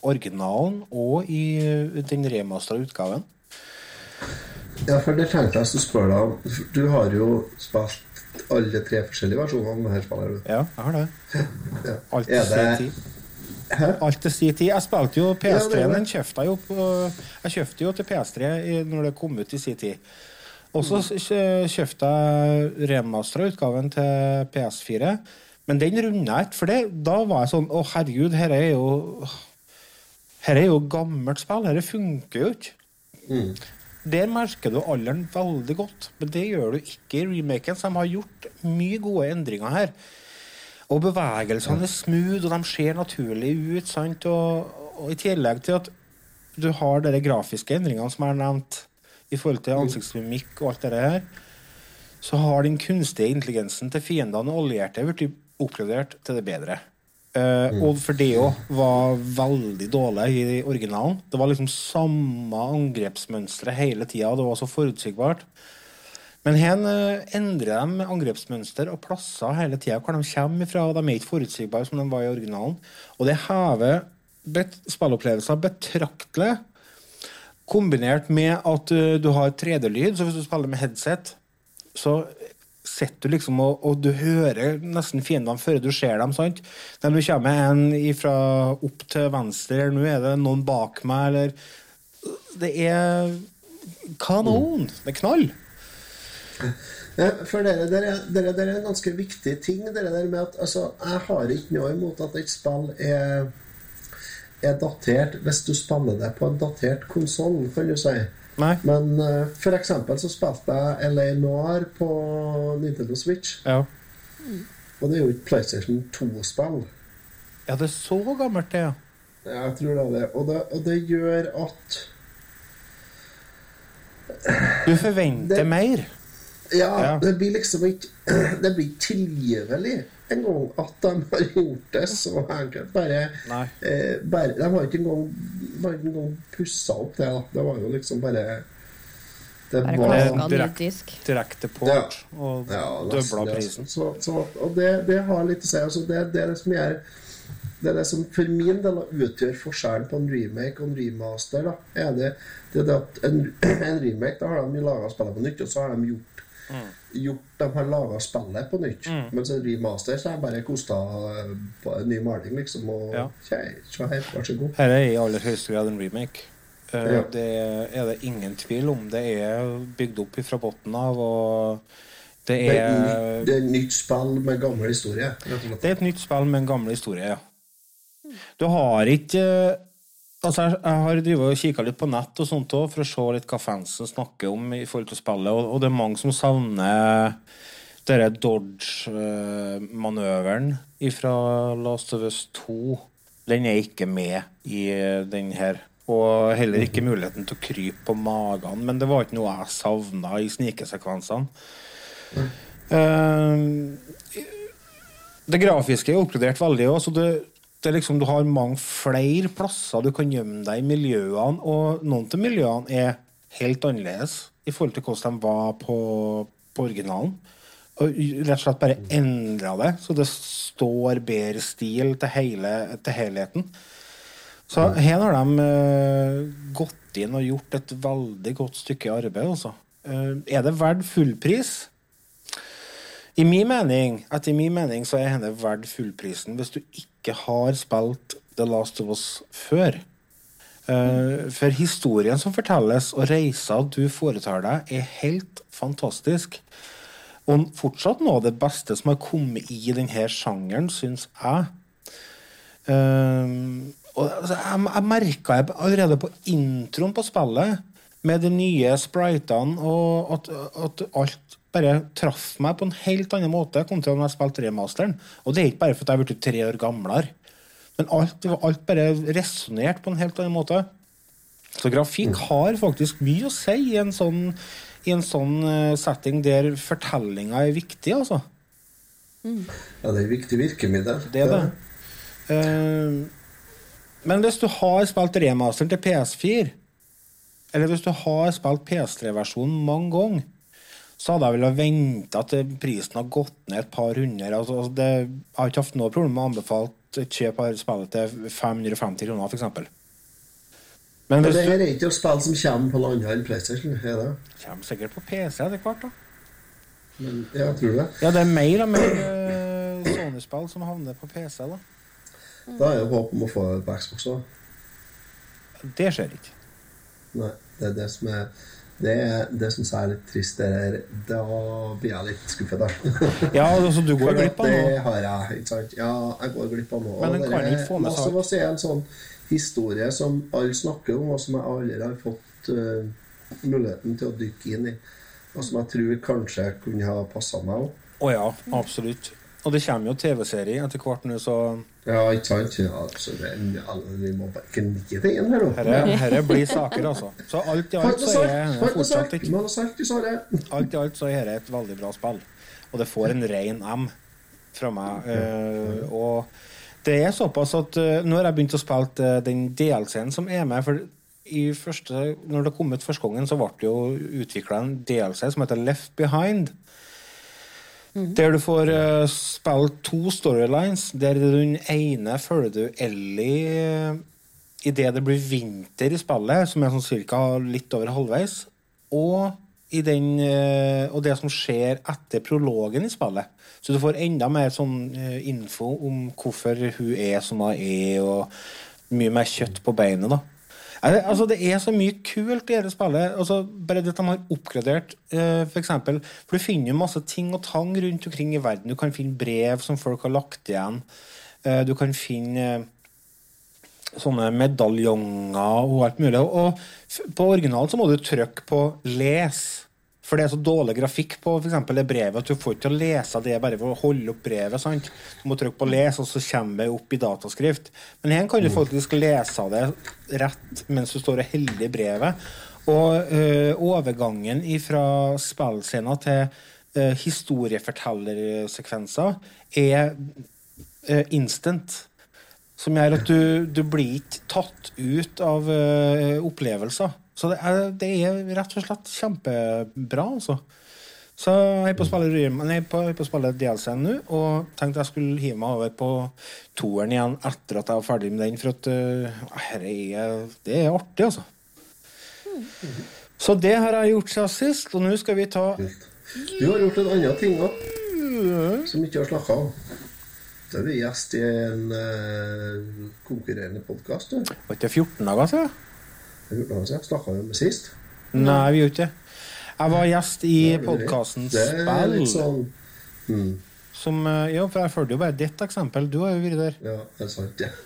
originalen og i den remastera utgaven. Ja, for det tenkte jeg å spørre deg om. Du har jo spilt alle tre forskjellige versjonene av dette spillet? Ja, jeg har det. Ja. Alt til sin tid. Hæ? Alt til sin tid. Jeg spilte jo PS3, er det. den kjøpte jeg jo på Jeg kjøpte jo til PS3 når det kom ut i sin tid. Og så kjøpte jeg remastera utgaven til PS4. Men den runda jeg ikke, for det, da var jeg sånn Å, herregud, her er jo Her er jo gammelt spill. Her funker jo ikke. Mm. Der merker du alderen veldig godt, men det gjør du ikke i remaken. Så de har gjort mye gode endringer her. Og bevegelsene er smooth, og de ser naturlige ut. sant? Og, og i tillegg til at du har de grafiske endringene som jeg har nevnt, i forhold til ansiktsmimikk og alt det her, så har den kunstige intelligensen til fiendene og allierte blitt oppgradert til det bedre. Eh, Og for det òg var veldig dårlig i originalen. Det var liksom samme angrepsmønstre hele tida. Det var så forutsigbart. Men her uh, endrer de angrepsmønster og plasser hele tida hvor de kommer fra. De er ikke forutsigbare som de var i originalen. Og det hever bet spillopplevelser betraktelig. Kombinert med at uh, du har 3D-lyd, så hvis du spiller med headset, så sitter du liksom og, og du hører nesten fiendene før du ser dem. sant? Når du kommer en fra opp til venstre, eller nå er det noen bak meg, eller Det er kanon! Det er knall. Ja, for dere, dere, dere, dere er en ganske viktig ting. Dere der med at, altså, jeg har ikke noe imot at et spill er, er datert hvis du spiller det på en datert konsoll, kan du si. Nei. Men uh, for eksempel så spilte jeg LA Noir på Nintendo Switch. Ja. Og det er jo ikke PlayStation 2-spill. ja, det er så gammelt, det. ja. Jeg tror det er det. Og det, og det gjør at Du forventer Det- mer. Ja, Ja. det blir liksom ikke Det blir ikke tilgivelig engang at de har gjort det så enkelt. Bare, eh, bare De har ikke engang, bare ikke engang pussa opp det. da. Det var jo liksom bare Det Bare var direkte. disk. Direkte port og Ja, døbla nesten, prisen. Så, så, og det, det har litt å si. Altså det, det er det som gjør det er det som for min del utgjør forskjellen på en remake og en remaster. Da, er det, det er det at en, en remake da har de laga spillet på nytt, og så har de gjort, gjort De har laga spillet på nytt. Mens en remaster så det bare kosta eh, på en ny maling, liksom. Og Ja. kjei, se her, vær så god. Her er i aller høyeste grad en remake. Eh, Ja. Det er det ingen tvil om. Det er bygd opp fra bunnen av, og det Det er, ny- det er et nytt spill med gammel historie. Det er et nytt spill med en gammel historie, ja. Du har ikke Altså, jeg, jeg har drivet og kikka litt på nett og sånt også, for å se litt hva fansen snakker om i forhold til spillet, og, og det er mange som savner denne Dodge-manøveren fra Last of Us 2. Den er ikke med i den her. Og heller ikke muligheten til å krype på magen. Men det var ikke noe jeg savna i snikesekvensene. Eh, det grafiske er oppgradert veldig Også. så det, liksom, du har mange flere plasser du kan gjemme deg i miljøene, og noen av miljøene er helt annerledes i forhold til hvordan de var på, på originalen. Og rett og slett bare endra det, så det står bedre stil til, hele, til helheten. Så her har de uh, gått inn og gjort et veldig godt stykke arbeid, altså. Uh, er det verdt fullpris? I min mening, etter min mening så er henne verdt fullprisen hvis du ikke har spilt The Last of Us før. Uh, for historien som fortelles, og reiser du foretar deg, er helt fantastisk. Og fortsatt noe av det beste som har kommet i denne sjangeren, syns jeg. Uh, og, altså, jeg, jeg merka allerede på introen på spillet, med de nye spritene, og at, at alt bare traff meg på en helt annen måte kontra når jeg spilte remasteren. Og det er ikke bare fordi jeg er blitt tre år gamlere. Men alt, alt bare resonnerte på en helt annen måte. Så grafikk har faktisk mye å si i en sånn, i en sånn eh, setting der fortellinga er viktig, altså. Ja, det er viktig virkemiddel. Det er det. Eh, men hvis du har spilt remasteren til PS4, eller hvis du har spilt PS3-versjonen mange ganger, så hadde jeg vel venta til prisen har gått ned et par hundre. Altså, altså det, jeg har ikke hatt noe problem med å anbefale et kjøp av spillet til 550 kroner, f.eks. Men Men det her er ikke et spill som kommer på landhandel PlayStation, er det? kommer sikkert på PC etter hvert, da. Men, ja, tror tror det. Ja, det er mer og mer eh, Sony-spill som havner på PC, da. Da er jo håp om å få det på Xbox òg. Det skjer ikke. Nei, det er det som er Det, det syns jeg er litt trist. Det er, da blir jeg litt skuffet, da. Ja, altså, du går glipp av det har jeg, ikke sant? Ja, jeg går glipp av noe. Men den kan ikke få med seg er en sånn historie som alle snakker om, og som jeg aldri har fått uh, muligheten til å dykke inn i. Og som jeg tror kanskje kunne ha passa meg òg. Å ja, absolutt. Og det kommer jo TV-serie etter hvert nå, så Ja, ikke sant? Ja, altså, det, alle, vi må bare nikke til inn her, nå. herre, herre blir saker, altså. Så alt i alt så er det fortsatt ikke! Alt i alt så er dette et veldig bra spill. Og det får en ren M fra meg. Uh, og det er såpass at uh, nå har jeg begynt å spille uh, den DLC-en som er med. for i første, når det kom ut første gangen, så ble det jo utvikla en DLC som heter Left Behind. Der du får uh, spille to storylines. Der den ene følger du Ellie uh, idet det blir vinter i spillet, som er sånn cirka litt over halvveis. Og, i den, uh, og det som skjer etter prologen i spillet. Så du får enda mer sånn uh, info om hvorfor hun er som hun er, og mye mer kjøtt på beinet. da. Eh, Altså, det er så mye kult i dette spillet. Altså, bare det de har oppgradert, eh, for eksempel. For du finner jo masse ting og tang rundt omkring i verden. Du kan finne brev som folk har lagt igjen. Eh, du kan finne eh, sånne medaljonger og alt mulig. Og f- på originalen så må du trykke på 'les'. For det er så dårlig grafikk på for eksempel det brevet at du får ikke til å lese det bare ved å holde opp brevet. sant? Du må trykke på 'les', og så kommer det opp i dataskrift. Men her kan du faktisk lese det rett mens du står og holder i brevet. Og øh, overgangen fra spillscener til øh, historiefortellersekvenser er øh, instant. Som gjør at du, du blir ikke tatt ut av opplevelser. Så det er, det er rett og slett kjempebra, altså. Så jeg er på å spille, Rym- nei, på, jeg er på å spille DLC-en nå, og tenkte jeg skulle hive meg over på toeren igjen etter at jeg var ferdig med den, for at uh, er, det er artig, altså. Så det har jeg gjort siden sist, og nå skal vi ta Du har gjort en annen ting òg, som vi ikke har snakka om. Du er gjest i en uh, konkurrerende podkast. Var ikke det 14 dager siden? Snakka vi om det sist? Nei, vi gjorde ikke det. Jeg var gjest i podkasten Spill. sånn mm, Som, eh, ja, for jeg følte jo bare ditt eksempel. Du har jo vært der. Ja, det er sant, ja.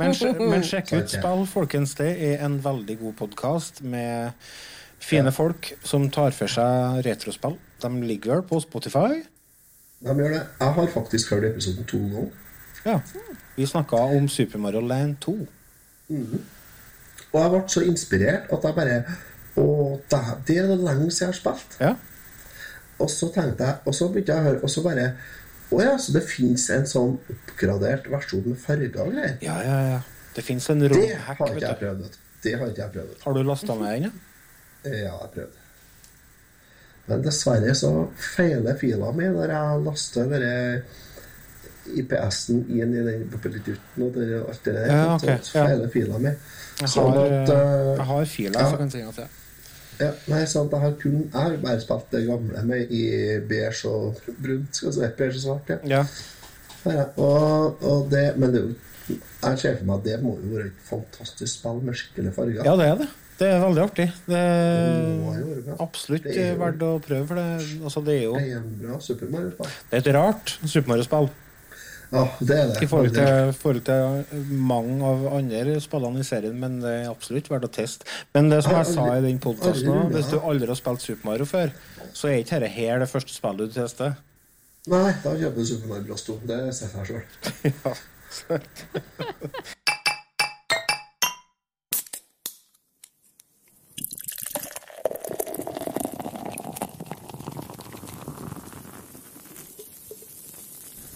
Men, men sjekk ut ja. Spill, folkens. Det er en veldig god podkast med fine folk som tar for seg retrospill. De ligger vel på Spotify. De gjør det. Jeg har faktisk hørt episoden to ganger. Ja. Vi snakka om Super Mario Land 2. Og jeg ble så inspirert at jeg bare Å, det, det er det lenge siden jeg har spilt. Ja. Og så tenkte jeg, og så begynte jeg å høre, og så bare Å ja, så det fins en sånn oppgradert versjon med farger og greier. ja, ja, ja. Det fins en Det romhack. har ikke jeg prøvd. Det har ikke jeg prøvd. Har du lasta ned den? ja? Jeg prøvde. Men dessverre så feiler fila mi når jeg laster bare IPS-en inn i den poppelutten og det, alt det der. Ja, okay. så hele fila mi. Jeg Sånn har, at uh, jeg har fila, ja. så kan jeg si at ja, Nei, sant, jeg har kun Jeg har bare spilt det gamle med i beige og brunt, skal si. Beige og svart, ja. Ja. Ja, og, og det, men det, jeg ser for meg at det må jo være et fantastisk spill med skikkelige farger. ja, det er det. Det er veldig artig. Det er absolutt Det er verdt å prøve, for det, altså, det er jo Det er en bra Super Mario-spill. det er et rart Super Mario-spill. Ja, det er det. I forhold til, forhold til mange av andre spillene i serien, men det er absolutt verdt å teste. Men det som jeg sa i den podkasten hvis du aldri har spilt Super Mario før, så er ikke dette her det første spillet du tester. Nei, da kjøper du Super Mario Bros. 2. Det ser jeg sjøl.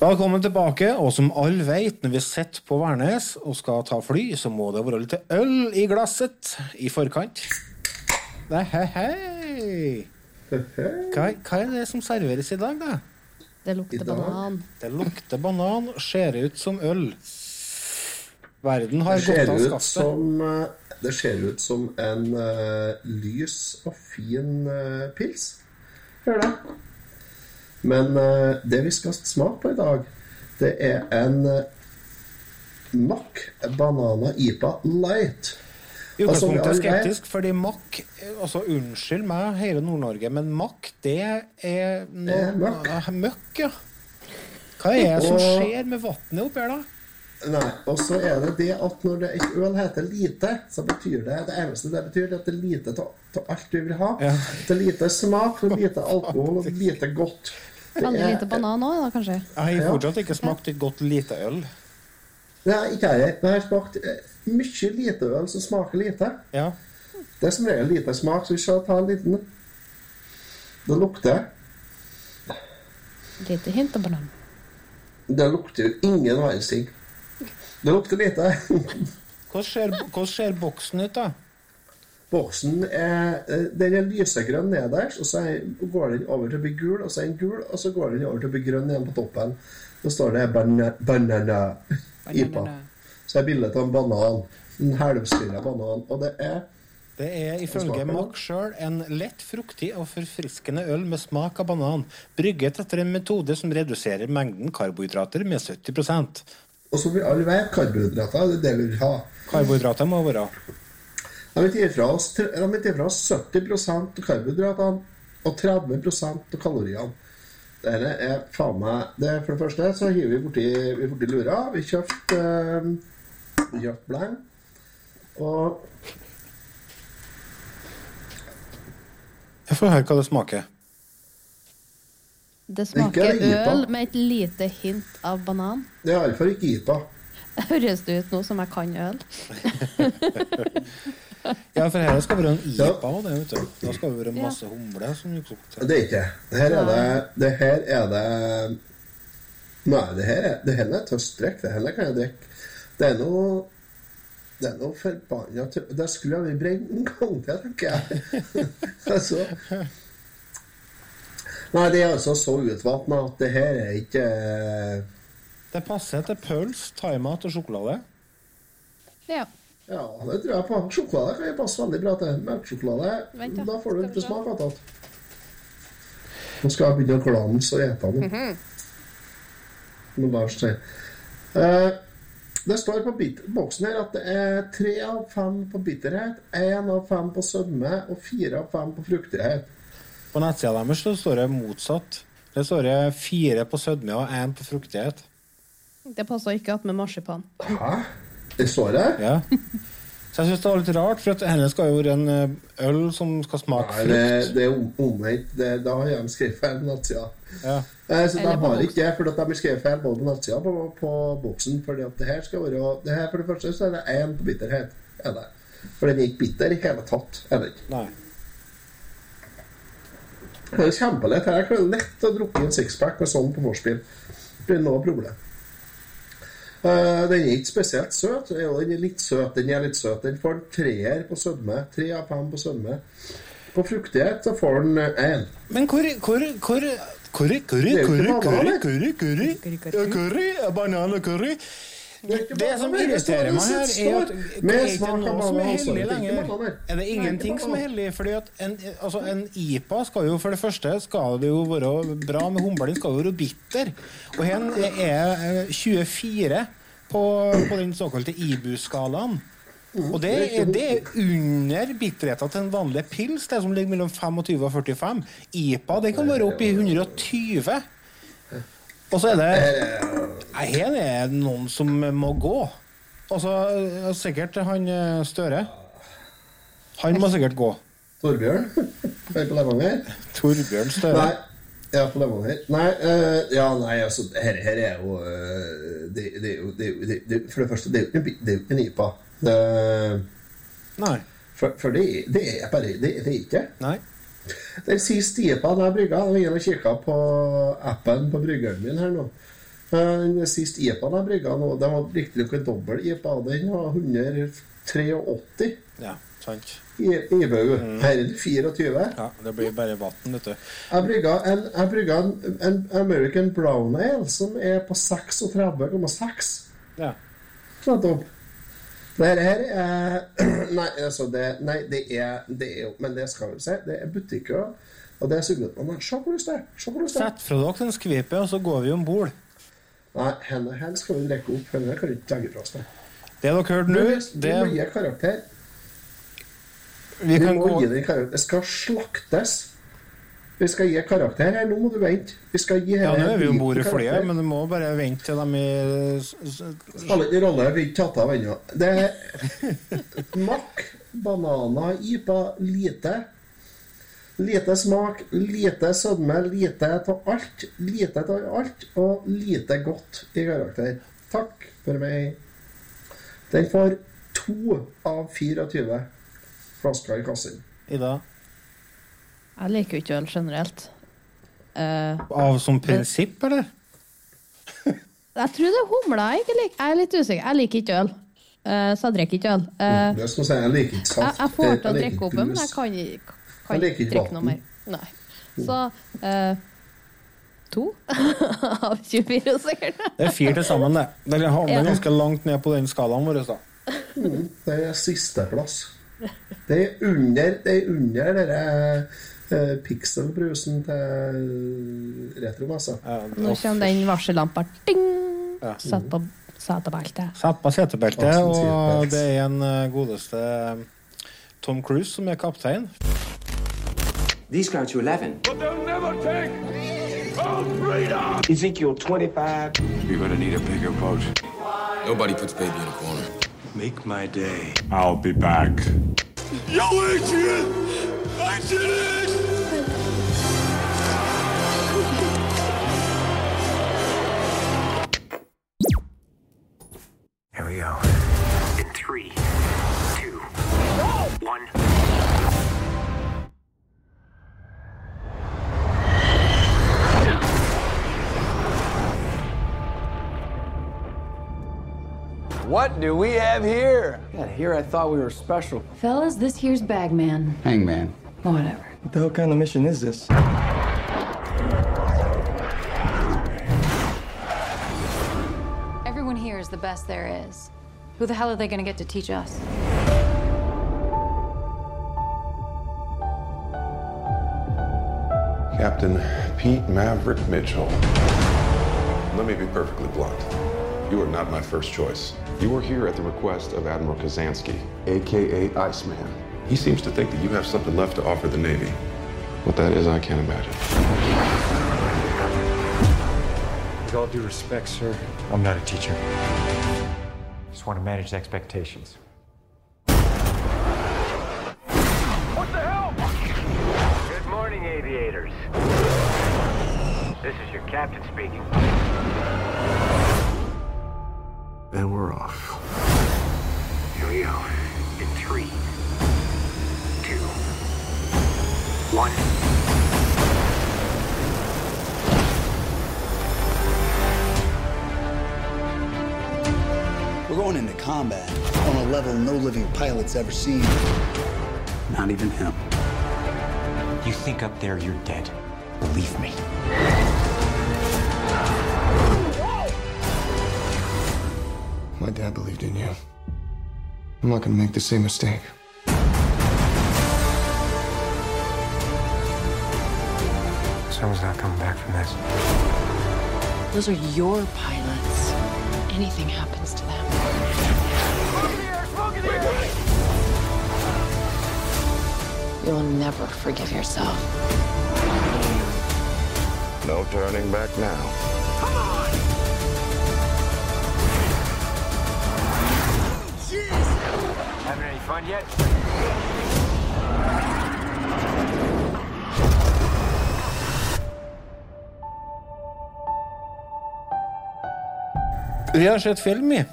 Velkommen tilbake. Og som alle vet, når vi sitter på Værnes og skal ta fly, så må det være litt øl i glasset i forkant. Nei, hei, hei. Hva, hva er det som serveres i dag, da? Det lukter banan. Det lukter banan, ser ut som øl. Verden har gått av skaftet. som eh, Det ser ut som en uh, lys og fin uh, pils. Gjør det. Men eh, det vi skal smake på i dag, det er en uh, Mack Banana IPA Light. I utgangspunktet altså, skeptisk, fordi Mack altså Unnskyld meg, hele Nord-Norge, men Mack, det er noe møkk. Ja. Hva er det som skjer med vannet oppi her, da? Nei, og så er det det at når det et øl heter lite, så betyr det det eneste det betyr, det at det er lite av alt du vil ha. Ja. Det er lite smak, det er lite alkohol og lite godt. Det Veldig lite banan òg, da, kanskje. Jeg har fortsatt ikke smakt et godt lite øl. Nei, ikke jeg. Men jeg har smakt eh, mye lite øl som smaker lite. Ja. Det er som regel lite smak, så vi skal ta en liten. Det lukter Lite hint av banan. Det lukter jo ingen verdens ting. Det lukter lite. Hvordan ser, hvordan ser boksen ut, da? Boksen er, eh, den er lysegrønn nederst, og så går den over til å bli gul, og så er den gul, og så går den over til å bli grønn igjen på toppen. Da står det banana, 'banana IPA'. Så er bildet av en banan. En halvsyrra banan. Og det er Det er ifølge? Mack sjøl en lett fruktig og forfriskende øl med smak av banan, brygget etter en metode som reduserer mengden karbohydrater med 70 Og som vi alle vet, karbohydrater det er det vi vil ha. Karbohydrater må være De gir gi fra oss, de fra oss 70 av karbohydratene og 30 av kaloriene. Dette er faen meg det For det første så hiver vi borti, lura. Vi kjøpte øh, kjøpt bleng. Og Jeg får høre hva det smaker. Det smaker øl med et lite hint av banan. det er iallfall ikke IPA. Høres det ut nå som jeg kan øl? Ja, for her skal være en Ja. IPA Ja. det, vet du. Da skal det være masse humle. Som Det er ikke det. Her er det Det her er det Nei, det her er, det her er tøstdrikk. Det her kan jeg drikke. Det er noe Det er noe forbanna Det skulle jeg brent en gang til, tenker jeg. altså Nei, det er altså så utvatna at det her er ikke Det passer til pølse, thaimat og sjokolade. Ja. Ja, det tror jeg på. Sjokolade kan passe veldig bra til. Melkesjokolade, da, da får du ikke smak attåt. Nå skal jeg begynne å glanse og ete den. Mhm. Må bare si. Eh, det står på boksen her at det er tre av fem på bitterhet, én av fem på sødme og fire av fem på fruktighet. På nettsida deres står det motsatt. Det står det fire på sødme og én på fruktighet. Det passer ikke att med marsipan. Hæ? Det står det? Ja. Så jeg syns det var litt rart, for at denne skal jo være en eh, øl som skal smake Nei, det, det er om- omvendt. Da har jeg skrevet feil på nettsida. Ja. Eh, Så de har ikke det, for at de har skrevet feil både på nettsida og på, på boksen. Fordi at det her skal være det her For det første så er det én på bitterhet. Er det. For den er ikke bitter i hele tatt. Er det ikke. Nei. Det er kjempelett. Her er det lett å drukke en sixpack med sånn på vorspiel. Er noe problem. Uh, den er ikke spesielt søt. Jo, den er litt søt. Den er litt søt. Den får en treer på sødme. Tre av fem på sødme. På fruktighet så får den én. Men hvor, hvor, hvor Curry, curry, curry, curry, curry, curry, curry, curry, curry, curry, curry, Curry, curry. curry, curry, curry, curry, curry, curry. Det er ikke Det som banan, det irriterer står- meg her, det er at står det med er ikke smak av noe som er banan, altså. hellig Det er ikke lenger. banan her. Er at Det er ingenting noe som er banan. hellig? Fordi at en, altså en IPA skal jo for det første skal det jo være bra med humlen skal jo være bitter. Og her er eh, 24 på, på den såkalte IBU-skalaen. Og det er, det er under bitterheten til en vanlig pils, det som ligger mellom 25 og 45. IPA det kan være opp i 120. Og så er det Nei, Her er noen som må gå. Altså, sikkert han eh, Støre. Han må sikkert gå. Torbjørn? Er på Levanger? Torbjørn Støre. Nei. Ja, på Levanger. Nei, uh, ja, nei, altså, her, her er jo eh, det, det, det, For det første, det er jo ikke en IPA. Det, Nei. for for det, er- det er bare Det, det er ikke. Nei. Den siste IPA-en jeg brygga var inne og kikka på appen på bryggeren min her nå. Eh, Den siste IPA-en jeg brygga nå, det var riktignok en dobbel IPA. Den var 183 Ja, sant. i IBU. Her er det 24. Ja, Det blir bare vann, vet du. Jeg brygga en, en, en American Brown Ale som er på 36,6. Ja. Nettopp. Det her er Nei, altså det, nei, det er, det er Men det skal vi si. Det er butikker. Og det er sugemettene. Se hvor lyst det er. Se hvor lyst det er. Sett fra dere den skvipet, og så går vi om bord. Nei, henne her skal vi drikke opp. Henne kan vi ikke legge fra oss. det. Dere hørte nå, det Vi må gi karakter. Vi Vi kan må gå gi den karakter. Det skal slaktes. Vi skal gi karakter her. Nå må du vente. Vi skal gi Ja, nå er vi om bord i flyet, men du må bare vente til de er Spiller ingen rolle, vi er ikke tatt av ennå. Det er makk, bananer, IPA, lite. Lite smak, lite sødme, lite av alt. Lite av alt, og lite godt i karakter. Takk for meg. Den får to av 24 flasker i kassen. Ida. Jeg liker jo ikke øl generelt. Uh, Av som prinsipp, eller? jeg tror det er humla jeg ikke liker. Jeg er litt usikker. Jeg liker ikke øl. Uh, så jeg drikker ikke øl. Uh, Det er som å si, jeg liker ikke jeg, saft. jeg får til å Jeg drikke opp men jeg kan, ikke- kan ikke ikke drikke noe mer. Nei. Så eh, to av 24, sikkert. Det er fire til sammen, det. Den havner Ja. ganske langt ned på den skalaen vår. da. Det er sisteplass. Det er under det er under denne eh, pixelbrusen til retromessa. Ja, Nå kommer den varsellampa. Ding! Ja. Sett på setebeltet. Sett på setebeltet, og det er en eh, godeste eh, Tom Cruise som er kaptein. These go to 11. But they'll never take our freedom! Ezekiel 25. You're gonna need a bigger boat. Nobody puts baby in a corner. Make my day. I'll be back. Yo, Adrian! I did it! Here we go. In three, two, one. What do we have here? Yeah, here I thought we were special. Fellas, this here's Bagman. Hangman. Whatever. What the hell kind of mission is this? Everyone here is the best there is. Who the hell are they gonna get to teach us? Captain Pete Maverick Mitchell. Let me be perfectly blunt. You are not my first choice. You are here at the request of Admiral Kazansky, aka Iceman. He seems to think that you have something left to offer the Navy. What that is, I can't imagine. With all due respect, sir, I'm not a teacher. Just want to manage expectations. What the hell? Good morning, aviators. This is your captain speaking. And we're off. Here we go. In three, two, one. We're going into combat on a level no living pilot's ever seen. Not even him. You think up there you're dead. Believe me. My dad believed in you. I'm not gonna make the same mistake. Someone's not coming back from this. Those are your pilots. Anything happens to them. You'll never forgive yourself. No turning back now. Having any fun yet? Vi har sett film, vi.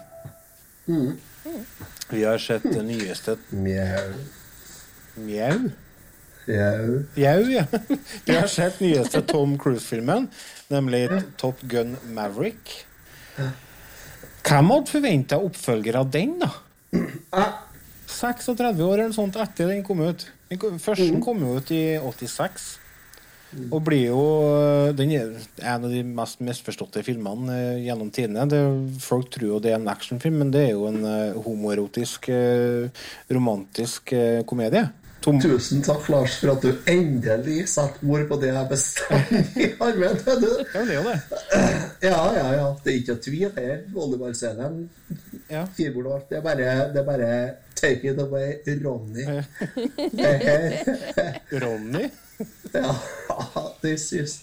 Mm. Vi har sett det nyeste Mjau. Mjau? Jau. Jau, ja. Vi har sett nyeste Tom Cruise-filmen, nemlig Top Gun Maverick. Hvem hadde forventa oppfølger av den, da? 36 år eller noe sånt etter den kom ut. Den kom- mm. kom jo ut i 86. Og blir jo Den er en av de mest misforståtte filmene eh, gjennom tidene. Det, folk tror jo det er en actionfilm, men det er jo en eh, homoerotisk, eh, romantisk eh, komedie. Tom Tusen takk, Lars, for at du endelig setter ord på det jeg bestandig har ment. du. Ja, det er jo det. Ja, ja, ja. Det er ikke noe tvil her. Volleyballscenen ja. Det er bare, det er bare Take it away, Ronny. Ronny? Ja. This is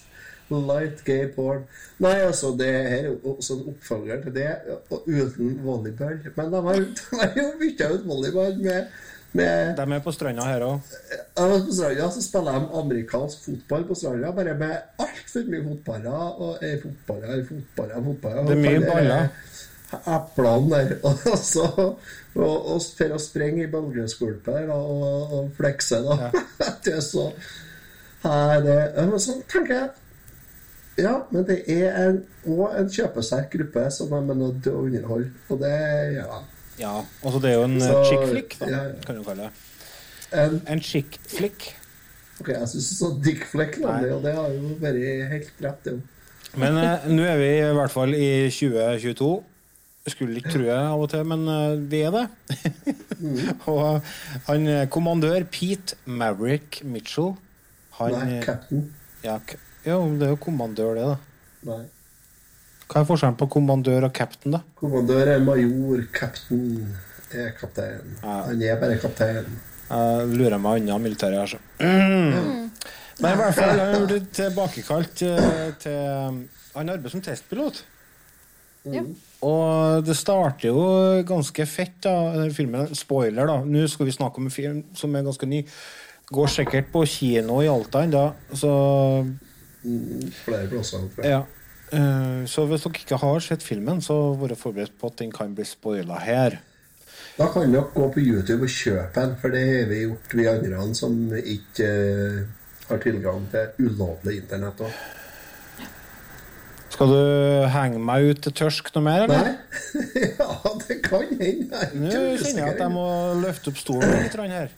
light gay porn. Nei, altså, det her er også en oppfølger til det, uten volleyball. Men de har, de har jo bytta ut volleyball med, med De er på stranda her òg. Ja, På stranda så spiller de amerikansk fotball på stranda, bare med altfor mye fotballer. Og er fotballer, fotballer, fotballer. Det er mye baller. Eplene der. Og så og, og for å sprenge i bølgeskvulpet og, og flekse, da. det er så ja, Men så tenker jeg Ja, men det er en, en kjøpesterk gruppe som er nødt til å underholde. Og det Ja. Ja, altså det er jo en Så, chick flick, da, ja, kan du kalle det. En, en chick flick. Ok, jeg syns du sa dick flick, nemlig, og det har jo vært helt rett, det jo. Men eh, nå er vi i hvert fall i 2022. Skulle ikke tro det av og til, men eh, vi er det. og han eh, kommandør Pete Maverick Mitchell han, Nei, cap'n. Ja, jo, det er jo kommandør, det, da. Nei. Hva er forskjellen på kommandør og cap'n, da? Kommandør er major, cap'n er kaptein. Han er bare kaptein. Jeg lurer meg unna militæret altså. så. Mm. Men i hvert fall, han ble tilbakekalt eh, til Han arbeider som testpilot. Mm. Og det starter jo ganske fett, da, filmen. Spoiler, da. Nå skal vi snakke om en film som er ganske ny. Går sikkert på kino i Alta ennå, så Flere plasser. ja. Eh, Så hvis dere ikke har sett filmen, så vær forberedt på at den kan bli spoila her. Da kan dere gå på YouTube og kjøpe den, for det har vi gjort, vi andre som ikke uh, har tilgang til ulovlig internett. også. Skal du henge meg ut til tørsk noe mer, eller? Nei? ja, det kan hende. Nå kjenner jeg at jeg må løfte opp stolen litt her.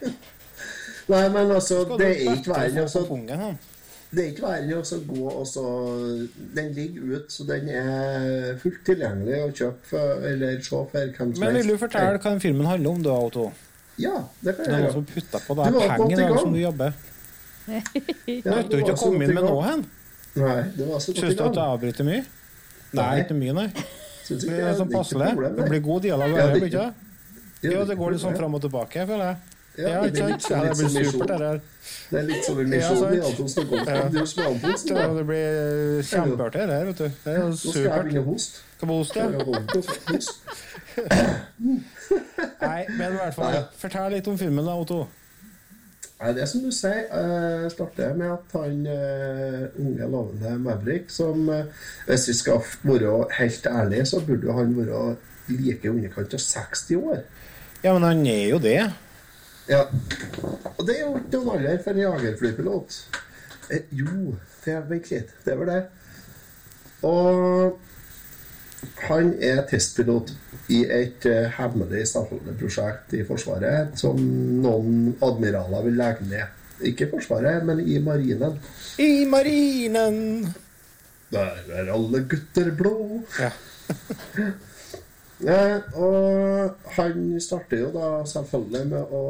Nei, men altså, det er ikke verre altså? Det er ikke verre å gå og så Den ligger ut, så den er fullt tilgjengelig å kjøpe for, eller se for hvem som Men vil du fortelle hva den filmen handler om, da, Otto? Ja, det kan jeg noen gjøre. som putter på Du deg var penger godt i dag gang. som du jobber. Ja, du ikke å komme inn med nå noe hen? Nei, det var så godt Syns i du at jeg avbryter mye? Nei, Nei. ikke mye, nei. Synes Det ikke er sånn det er sånn passelig. Det blir god dialog Ja, det- ikke? Ja, det går litt sånn fram og tilbake, føler jeg. Ja, det er sant? litt Ja, som- det blir supert, er litt som en misjon sant. i Anton snakker om. Ja. Antonsen, Det, blir kjempeartig, det her, vet du. Det er jo Nå skal jeg supert. begynne å hoste. Skal? Nei, men i hvert fall, fortell litt om filmen, da, Otto. Nei, det er som du sier. Uh, starter med at han eh, unge, lovende Maverick som eh, Hvis vi skal være helt ærlige, så burde han være like i underkant av 60 år. Ja, men han er jo det. Ja. Og det er jo ikke noen alder for en jagerflypilot. Eh, jo, det er vel litt. Det er vel det. Og han er testpilot i et uh, hemmelig prosjekt i Forsvaret som noen admiraler vil legge ned. Ikke i Forsvaret, men i marinen. I marinen Der er alle gutter blå. Ja. Eh, og han starter jo da selvfølgelig med å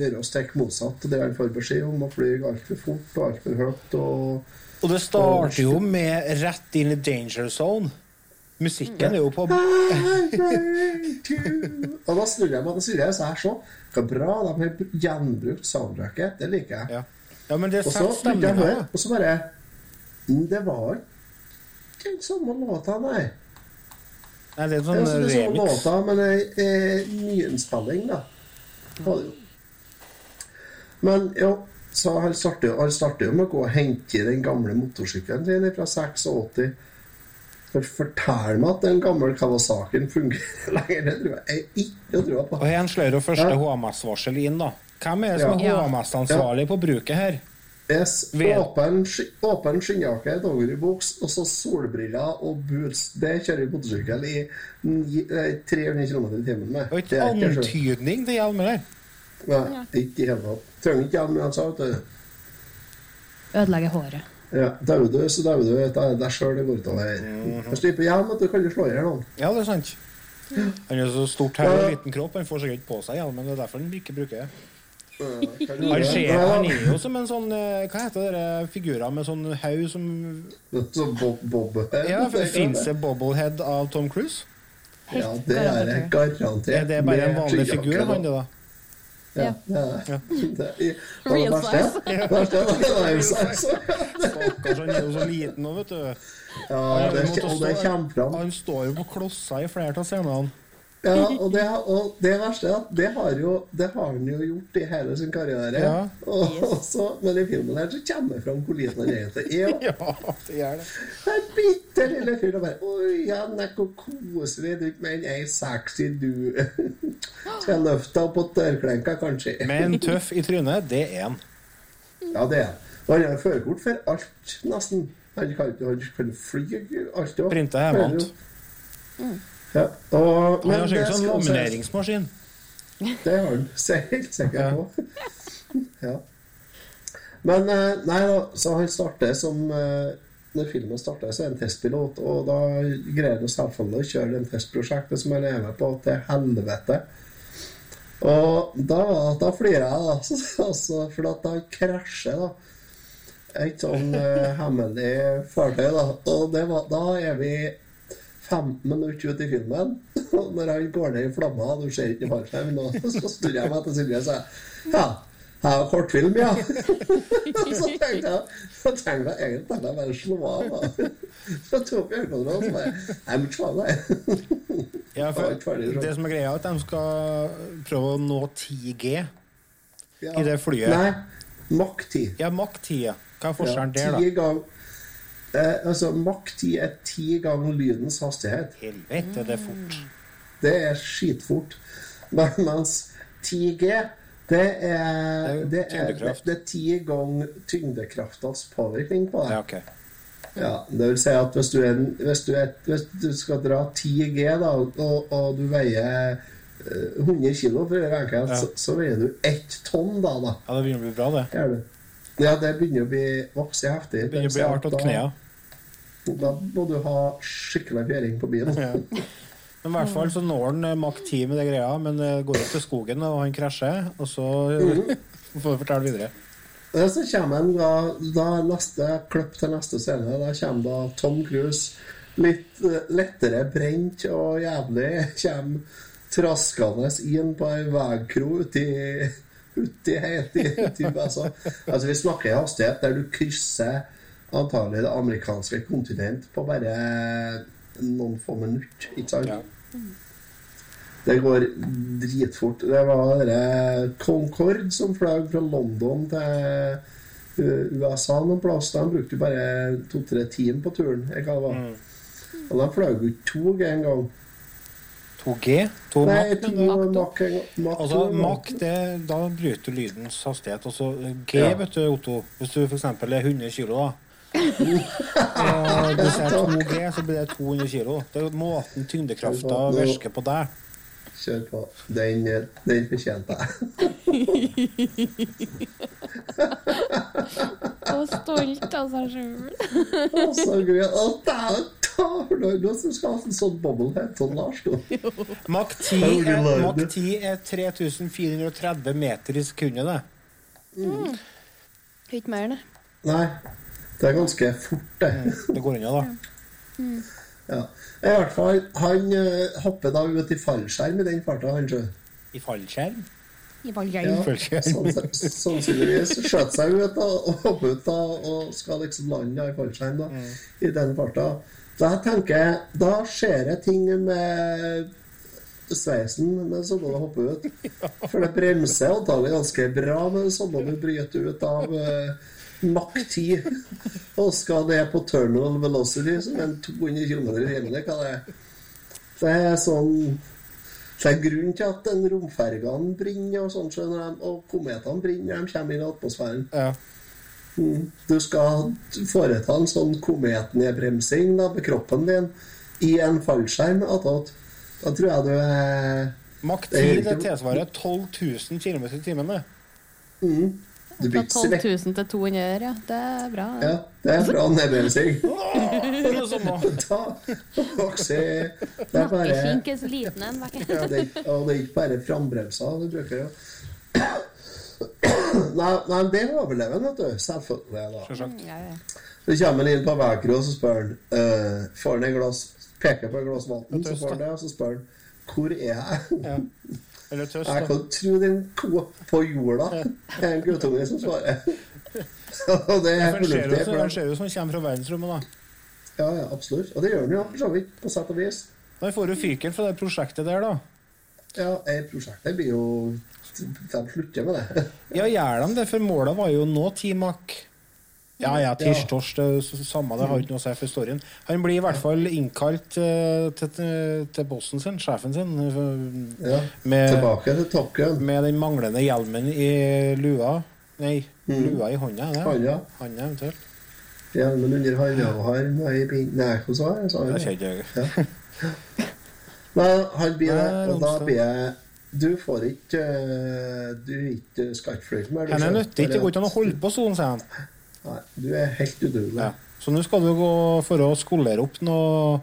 gjøre oss stikk motsatt det han får beskjed om, å fly altfor fort og altfor høyt. Og, Og det starter jo med rett inn i danger zone. Musikken er jo på og da snur jeg meg og sier så her så hva bra de har gjenbrukt soundtracket. Det liker jeg. Ja. Ja, men det er setter stemninga. og så bare mm, Det var ikke den samme låta, nei. Nei, det er Det sånn er altså den samme remix. låta, men eh, nyinnspilling, da. Var det jo. Men jo, så han starter, han starter jo med å gå og hente den gamle motorsykkelen sin fra 86. For fortell meg at den gamle Kawasaken fungerer lenger. Det tror jeg ikke jeg på. Og her slår jo første Ja. HMS-varsel inn, da. Hvem er det som er Ja. HMS-ansvarlig på bruket her? Yes, åpen, åpen skinnjakke, dongeribuks og så solbriller og boots. Det kjører motorsykkel i ni- eh, 300 km i timen med. Og ikke Det antydning til hjelm der. Nei, ikke i hele tatt. Trenger ikke hjelm uansett. vet du. Ødelegger håret. Ja, Dauer du, så dauer du. Det er deg sjøl det går utover. Hvis du ikke hjelm, du, kan du slå i hjel noen. Ja, det er sant. Han er så stort her og liten kropp, han får sikkert ikke på seg hjelmen. Det er derfor han ikke bruker det. Han, ser, han er jo som en sånn eh, Hva heter dere? figurer med sånn haug som Sånn bob bobblehead. Ja, Fins det bobblehead av Tom Cruise? Ja, det er det garantert. Er det bare en vanlig figur, han, det, da? Ja, Real size. Stakkars, han er jo så liten nå, vet du. Ja, det kommer fram. Han står jo på klosser i flere av scenene. Ja, og det, og det verste er at det har, jo, det har han jo gjort i hele sin karriere. Ja. Og, yes. så, men i filmen her så kommer det fram hvor liten han egentlig er. Ja, det gjør det. En bitte lille fyr og bare Oi, Jannik, hvor koselig. Du men ei sexy du. Skal jeg løfte deg opp på dørklenka, kanskje? Men tøff i trynet, det er han. Ja, det er han. Og han har førerkort for alt, nesten. Han kan, han kan fly alt òg. Printe hjemmefra. Ja. Og, Han har sikkert sånn nomineringsmaskin lamineringsmaskin. Det har han helt sikkert på. ja. Men eh, nei da, så han starter som eh, Når filmen starter, så er han testpilot, og da greier han selvfølgelig å kjøre det testprosjektet som han er med på, til helvete. Og da, da flirer jeg, da. Altså, for at han krasjer, da. Et sånn uh, hemmelig fartøy, da. Og det var, da er vi 15 minutter ut i filmen, og når han går ned i flamma, du ser ikke fallskjermen, så snur jeg meg til Silje og sier ja, jeg har kortfilm, ja. så tenkte jeg så tenkte jeg egentlig jeg bare slå av. da. Så tok jeg øyekontrollen, så bare Jeg må ikke av deg. Ja, for det som er greia, er at de skal prøve å nå 10G Ja. i det flyet. Nei, Mach 10. Ja, Mach 10. Hva er forskjellen Ja, der, da? Eh, altså, Mach 10 er ti ganger lydens hastighet. Helvete, det er fort. Det er skitfort. Men, mens 10G det er, det er, det, det er ti ganger tyngdekraftas påvirkning på det. Ja, okay. Ja, det vil si at hvis du, er, hvis du, er, hvis du skal dra 10G, da, og, og du veier eh, 100 kilo for å være enkelt, Ja. så, så veier du ett tonn da. da. Ja, det begynner å bli bra, det. Ja, det begynner å bli vokse heftig. Det begynner å bli hardt åt knærne. Da må du ha skikkelig fjæring på bilen. Ja. Men i hvert fall så når han eh, Mach 10 med det greia, men går opp til skogen, og han krasjer, og så får du fortelle videre. Så kommer han da, da neste klipp til neste scene. Da kommer da Tom Cruise litt eh, lettere brent og jævlig kommer traskende inn på ei veikro uti uti helt i, uti altså. Altså, vi snakker i hastighet der du krysser antagelig det amerikanske kontinent på bare noen få minutter, ikke sant? Det går dritfort. Det var dere Concorde som fløy fra London til USA noen plass. De brukte bare to-tre timer på turen. Hva det var. Og de fløy jo ikke tog engang. 2G? 2 Nei, Mach? Mach. Mach Altså. Mach, det, da bryter du lydens hastighet. Og så G, Ja. vet du, Otto. Hvis du f.eks. er 100 kilo, da. Og du ser 2G, så blir det 200 kilo. Det er måten tyngdekrafta virker på deg. Kjør på. Den, den fortjente jeg. Og stolt av seg sjøl. Å, så gøy. Å, dæven ta for noe. Nå skal ha en sånn bobblehead som Lars nå. Mach 10 er, Mach 10 er 3430 meter i sekundet, det. Mm. Ikke mer, det. Nei, det er ganske fort, det. Det går unna, da. Mm. Ja. I hvert fall, han eh, hopper da ut i fallskjerm i den farta, han sjø. I fallskjerm? I Ja, Fallskjerm. sanns- sannsynligvis skjøt seg ut da, og hoppet ut da, og skal liksom lande i fallskjerm da, i den farta. Tenker jeg, da skjer det ting med sveisen med sånne det hopper ut. For det bremser antakelig ganske bra med sånne du bryter ut av uh, Mach 10 og skal ned på terminal velocity, som er en 200 km i timen. det er. Sånn det er grunnen til at romfergene brenner, og sånn, skjønner de, og kometene brenner når de kommer inn i atmosfæren. Mm. Du skal foreta en sånn kometnedbremsing da, med kroppen din i en fallskjerm attåt. Da tror jeg du er Makt Det er 10 det tilsvarer 12 000 km i timen, mm. Du Fra 12 000 til 200, ja. Det er bra. Ja, det er bra nedbremsing. Det er. Da vokser Det er bare Nakkeskink er så liten en. vet du. Ja, det, og det er ikke bare frambremser du bruker, jo. Nei, nei, det overlever han, vet du. Selvfølgelig. da. Selvsagt. Ja, ja. Så kommer han inn på Vækro, og så spør han uh, Får han et glass Peker på et glass vann, så får han det, og så spør han Hvor er jeg? Eller tøst, Jeg kan tro den ko på jorda er en guttunge som svarer. og det er fornuftig. han ser jo som han kommer fra verdensrommet, da. Ja, ja, absolutt. Og det gjør han jo, for så vidt. På sett og vis. Da får du fyken fra det prosjektet der, da. Ja, prosjektet blir jo De slutter med det. Ja, gjør de det? For målet var jo nå T-Mac. Ja, ja, tirsj, tors, det samme, det har ikke noe å si for storyen. Han blir i hvert fall innkalt eh, til, til, til bossen sin, sjefen sin, eh, Ja, med, Tilbake til tokken. Med den manglende hjelmen i lua. Nei, Mm. lua i hånda, det? Hånda. Hånda eventuelt. Hjelmen under hånda og bind Nei, jeg? Sa Det kjenner jeg ikke. Men han blir det, og da blir jeg Du får ikke eh, Du er ikke skal ikke fly mer. du Han er nyttig, det går ikke an å holde på sånn, sier han. Nei, du er helt udugelig. Ja. Så nå skal du gå for å skolere opp noe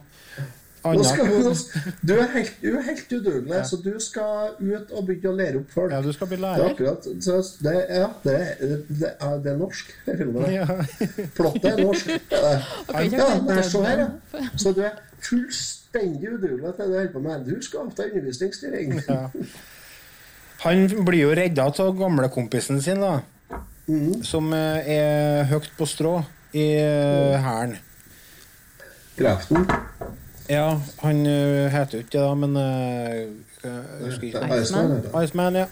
Nå skal, annet. du er helt, du er helt udugelig, så du skal ut og begynne å lære opp folk. Ja, du skal bli Det er lærer. akkurat så det, Ja, det, er- det, er, det er norsk. Ja. Plottet er norsk. Ja, nei, se her, ja. Så du er fullstendig udugelig til det du holder på med. Du skal ta undervisningsstyring. Ja. Han blir jo redda av gamlekompisen sin, da. Som eh, er høyt på strå i eh, hæren. Kreften. Ja, han eh, heter jo ikke det, da, men eh, jeg husker ikke. Iceman. Iceman, ja.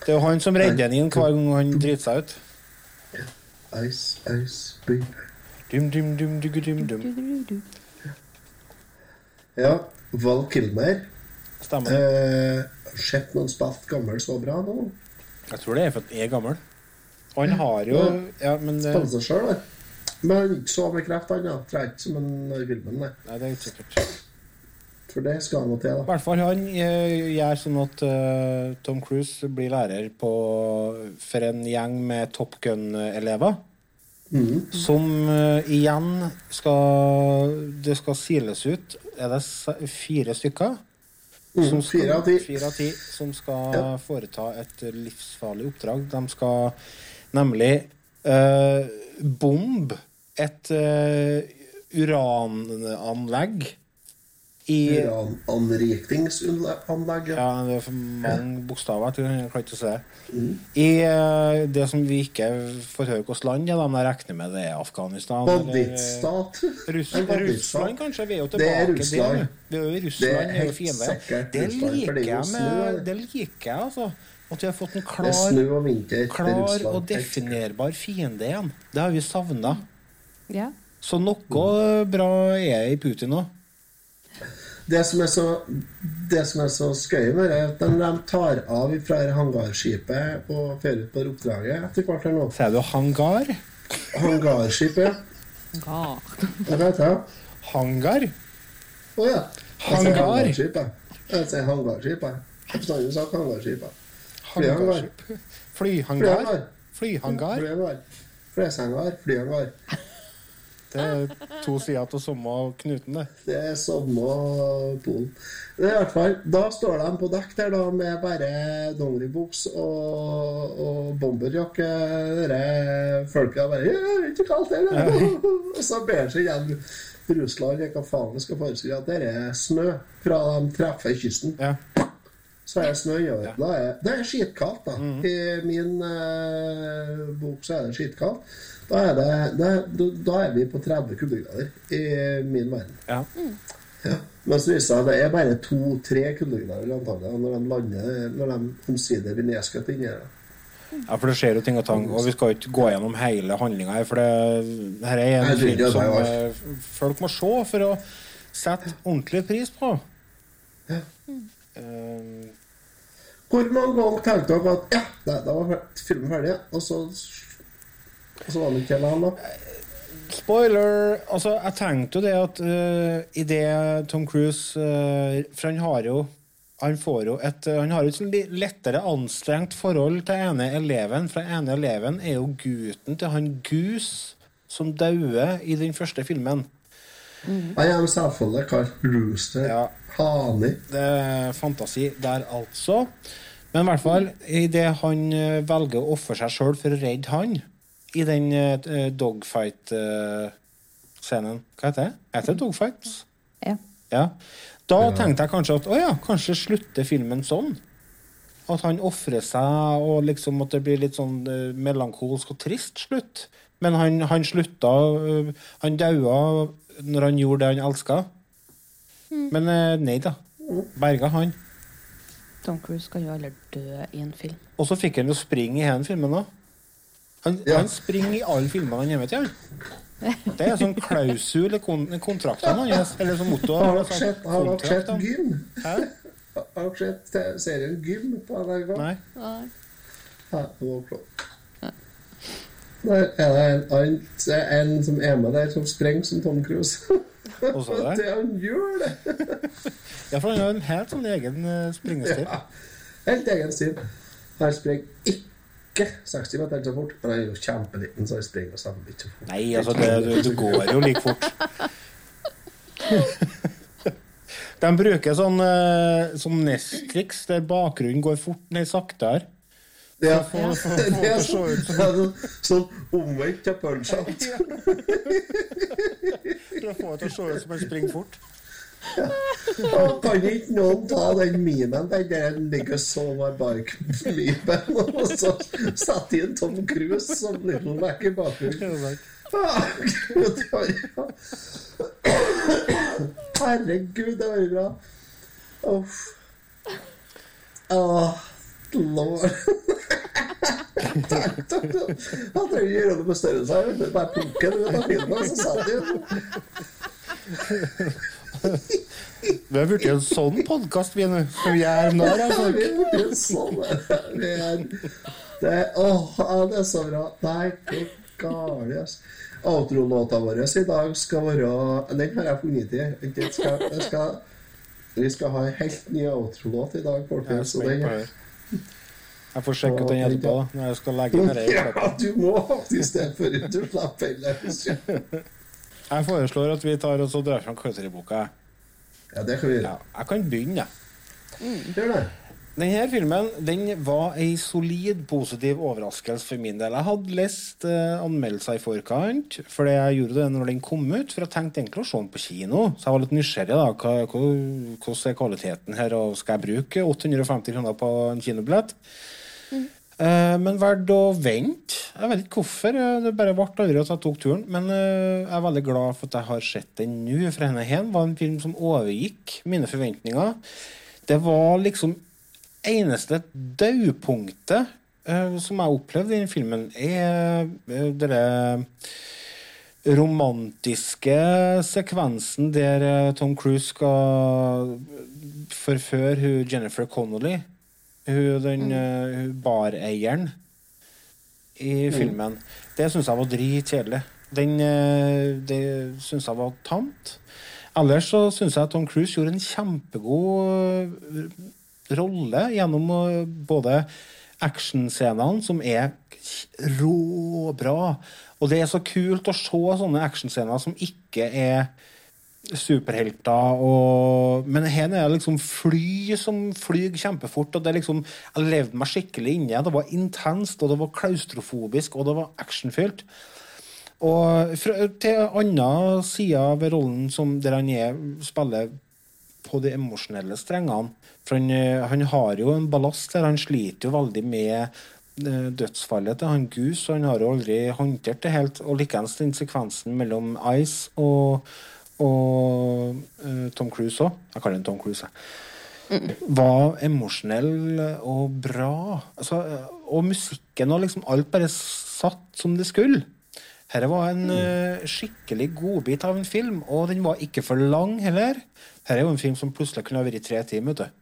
Det er jo han som redder ham hver gang han driter seg ut. Ice, ice, baby. Dum, dum, dum, dum, dum, dum. Ja, Val Kilmer. Stemmer. Eh, Sett noen spilt gammel så bra nå. Jeg tror det er for at jeg er gammel. Han har jo Ja, men det, Spiller seg sjøl, det. Men han ikke så med kreft, han. ja. Tror ikke som en i filmen, nei. Nei, det er ikke sikkert. For det skal han til, I hvert fall han eh, gjør sånn at uh, Tom Cruise blir lærer på, for en gjeng med Top Gun-elever. Mhm. Som uh, igjen skal Det skal siles ut. Er det fire stykker? Mm, Som skal- fire av ti. Fire av ti som skal Ja. foreta et livsfarlig oppdrag. De skal nemlig uh, bombe et uh, urananlegg i Urananrikningsanlegg. ja, det er for mange bokstaver. Jeg tror jeg klarer ikke å se det. Mm. I uh, det som vi ikke får høre hvilket land er, men jeg regner med det er Afghanistan. Bandittstat. Russland, Russland, kanskje? Vi er jo Det er Russland. Det er jo i Det er jo helt fiende. sikkert Det liker er jeg med det. Liker jeg, altså. At vi har fått en klar, vinter. Er klar og definerbar fiende igjen. Det har vi savna. Ja. Så noe bra er i Putin òg. Det som er så, det som er så skøy med det, er at de tar av fra hangarskipet og fører ut på oppdraget etter hvert her nå Sier du hangar? Hangarskipet? Ja. Hva heter det? Hangar? Å ja. Jeg sier Hangar? Jeg sier hangarskipet. Jeg jo sagt hangarskipet. Flyhangar. Flyhangar. Flyhangar. Flyhangar. Flyhangar. Det er to sider av samme knuten, det. Det er samme polen. Det er i hvert fall, Da står de på dekk der da med bare dongeribuks og, og bomberjakke. Folka bare ja, 'Det er ikke kaldt her!' da». Og så ber seg igjen Russland hva faen det skal forestille at det er snø fra de treffer kysten. Så er det snø. Da er, det er skitkaldt, da. I min eh, bok så er det skitkaldt. Da er, det, det, da- er vi på 30 kuldegrader i min verden. Ja. Ja. Mens at det er bare to-tre kuldegrader antagelig når de lander Når de omsider blir nedskutt inni her. Ja, for det skjer jo ting og tang, og vi skal jo ikke gå gjennom hele handlinga her, for det, her er en film som eh, folk må se for å sette ordentlig pris på. Eh, Hvor mange ganger tenkte dere at ja, da var filmen ferdig, og så Og så var det ikke han, da? Spoiler! Altså, jeg tenkte jo det at uh, i det Tom Cruise uh, For han har jo han får jo et Han har jo et sånn lettere anstrengt forhold til ene eleven. For ene eleven er jo gutten til han Goose som dauer i den første filmen. Jeg er selvfølgelig kalt Rooster. Hani. Det er fantasi der, altså. Men i hvert fall, idet han eh, velger å ofre seg sjøl for å redde han i den uh, dogfight-scenen Hva heter det? Heter det dogfights? Ja. Ja. Da tenkte jeg kanskje at å ja, kanskje slutter filmen sånn. At han ofrer seg, og liksom at det blir litt sånn uh, melankolsk og trist slutt. Men han, han slutta uh, Han daua når han gjorde det han elska. Men eh, nei da. Berga han. Tom Cruise skal jo aldri dø i en film. Og så fikk han jo springe i hele filmen òg. Han, han springer i alle filmene han er med til. Det er sånn klausul i kon kontraktene hans. Eller som motto. Har eller dere sånn sett, har dere sett Gym? Hæ? Har dere sett serien Gym på NRK? Nei. Nei. klart. Der er det en, en, en som er med der, som sprenger som Tom Cruise. Og så det? det han gjør, det! Ja, for han har en helt sånn egen eh, springestil. Ja. Helt egen stil. Han springer ikke 60 meter så fort, men jeg er jo kjempeliten, så jeg springer sammen ikke så fort. Nei, altså, det, du, du går jo like fort. De bruker sånn, som sånn Nestrix, der bakgrunnen går fort ned saktere. Ja, For for det er sånn, det er sånn, sånn omvendt av punch-out. For å få det til å se ut som han springer fort. Og kan ikke noen ta den memen den der han ligger så med barklypen, og så sette inn Tom Cruise som Little Mac i bakgrunnen? Det. Herregud, det var bra. Uff. Oh, lord. Takk, takk, takk. Han trenger ikke gjøre noe med størrelse her. vet du. Bare plukke den ut av filmen, så satt det Vi har blitt en sånn podkast, vi nå. Som gjør narr av folk. Vi er sånn vi er, det åh, det er så bra. Nei, det galt, ass. Outro-låta vår i dag skal være Den har jeg funnet i. Skal, skal, vi skal ha en helt ny outro-låt i dag, Jeg folkens. den. Jeg får sjekke ut den etterpå, da, når jeg skal legge den her Ja, du må faktisk det før du slipper heller. Jeg foreslår at vi tar oss og drar fram Cuttery-boka. Ja, det kan vi gjøre. Ja, jeg kan begynne, jeg. Gjør det. Denne filmen den var ei solid positiv overraskelse for min del. Jeg hadde lest eh, anmeldelser i forkant, for jeg gjorde det når den kom ut. For jeg tenkte egentlig å se den på kino, så jeg var litt nysgjerrig. da, hva, Hvordan er kvaliteten her, og skal jeg bruke 850 kroner på en kinobillett? Eh, men valgte å vente. Jeg vet ikke hvorfor. eh, Det bare ble aldri at jeg tok turen. Men eh, jeg er veldig glad for at jeg har sett den nå. For henne hen var en film som overgikk mine forventninger. Det var liksom eneste daupunktet som jeg opplevde i den filmen, er denne romantiske sekvensen der Tom Cruise skal forføre Jennifer Connolly, hun, den eh, bareieren i Mm. filmen. Det syns jeg var dritkjedelig. Den, eh, det syns jeg var tamt. Ellers så syns jeg at Tom Cruise gjorde en kjempegod eh, rolle gjennom både actionscenene som er råbra. Og det er så kult å se sånne actionscener som ikke er superhelter og Men her er det liksom fly som flyr kjempefort, og det er liksom Jeg levde meg skikkelig inni det. Var intenst, og det var klaustrofobisk, og det var actionfylt. Og fra, til andre sida ved rollen som der han er, spiller på de emosjonelle strengene. For han, eh, han har jo en ballast der. Han sliter jo veldig med eh, dødsfallet til han Goose, og han har jo aldri håndtert det helt. Og likeens den sekvensen mellom Ice og, og uh, Tom Cruise òg. Jeg kaller ham Tom Cruise, jeg. Var emosjonell og bra. Altså, og musikken og liksom alt bare satt som det skulle. Dette var en uh, skikkelig godbit av en film, og den var ikke for lang heller. Dette er jo en film som plutselig kunne ha vært tre timer. vet du.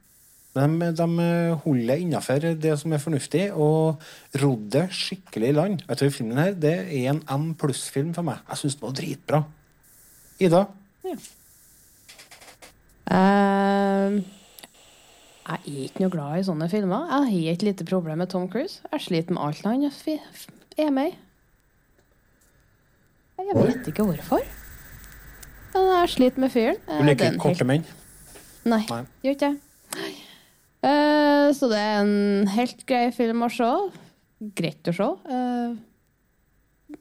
Men de, de holder innafor det som er fornuftig, og rodde skikkelig i land. Vet du, filmen her, Det er en M pluss-film for meg. Jeg syns den var dritbra. Ida? Eh, jeg er ikke noe glad i sånne filmer. Jeg har et lite problem med Tom Cruise. Jeg sliter med alt han er med i. Jeg vet ikke hvorfor. Men jeg sliter med fyren. Du Eh, er liker ikke korte menn? Nei, Nei. gjør ikke jeg. Uh, så det er en helt grei film å se. Greit å se. Uh,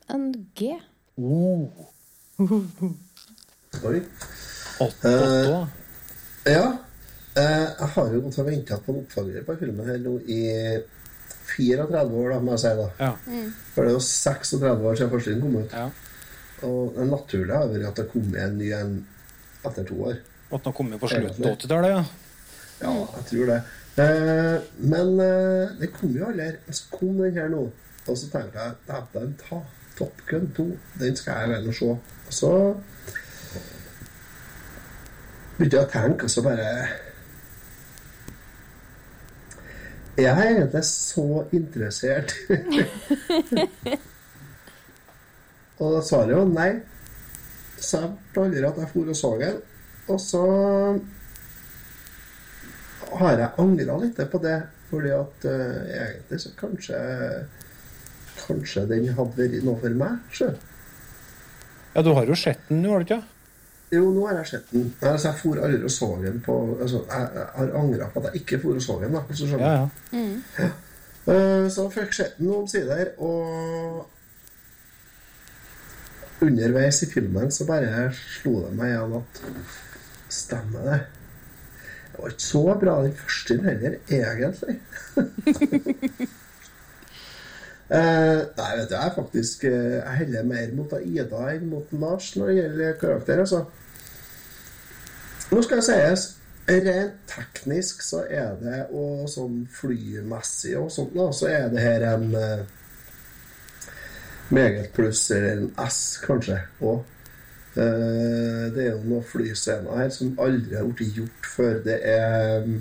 en G. Oh. Oi. Åtte, Eh, ja. Eh, jeg har jo gått og venta på en oppfølger på filmen her nå i 34 år, da, må jeg si. da. Ja. For det er jo 36 år siden første kom ut. Og det naturlige har vært at det kom en ny en etter to år. At den kom på slutten av 80-tallet, ja. Ja, jeg tror det. Eh, men eh, det kom jo aldri. Så kom den her nå. Og så tenkte jeg dæven ta Top Gun 2. Den skal jeg vel se. Og så begynte jeg å tenke, og så bare Jeg er egentlig så interessert. og da svaret jo nei. Så jeg ble aldri at jeg for og så den. Og så har jeg angra litt på det, fordi at uh, egentlig så kanskje Kanskje den hadde vært noe for meg. sjøl. Ja, du har jo sett den nå, har du ikke? Jo, nå har jeg sett den. Altså, jeg for aldri og så den på altså, Jeg, jeg har angra på at jeg ikke for og så den. da, hvis ja, skjønner. Ja, ja. Eh, Så fikk sett den omsider, og underveis i filmen så bare slo det meg igjen at Stemmer det? Det var ikke så bra den første heller, egentlig. Eh, nei, vet du, jeg er faktisk eh, Jeg heller mer mot Ida enn mot Lars når det gjelder karakter, altså. Nå skal det sies, rent teknisk så er det, og sånn flymessig og sånt, da, så er det her en eh, meget pluss, eller en S, kanskje, òg. Eh, det er jo noen flyscener her som aldri har blitt gjort før. Det er mm,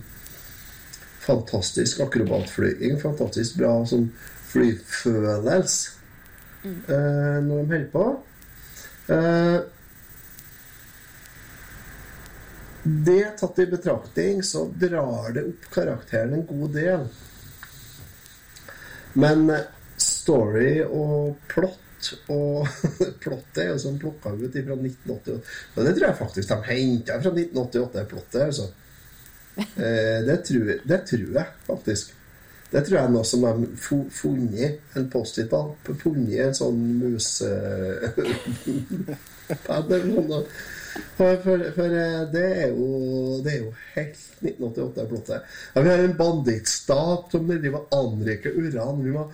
fantastisk akrobatflyging, fantastisk bra sånn flyfølelse eh, når de holder på. Eh, det tatt i betraktning, så drar det opp karakteren en god del. Men eh, story og plott og Plottet er jo sånn plukka ut fra 1988. Og det tror jeg faktisk de henta fra 1988, plottet. altså. Eh, det, tror, det tror jeg faktisk. Det tror jeg er noe som de har fu- funnet en Post-It-lapp. Funnet en sånn musepad eller noe. For, for, for eh, det er jo Det er jo helt 1988 blotte. Ja, vi har en bandittstat som driver og anriker uran. Vi må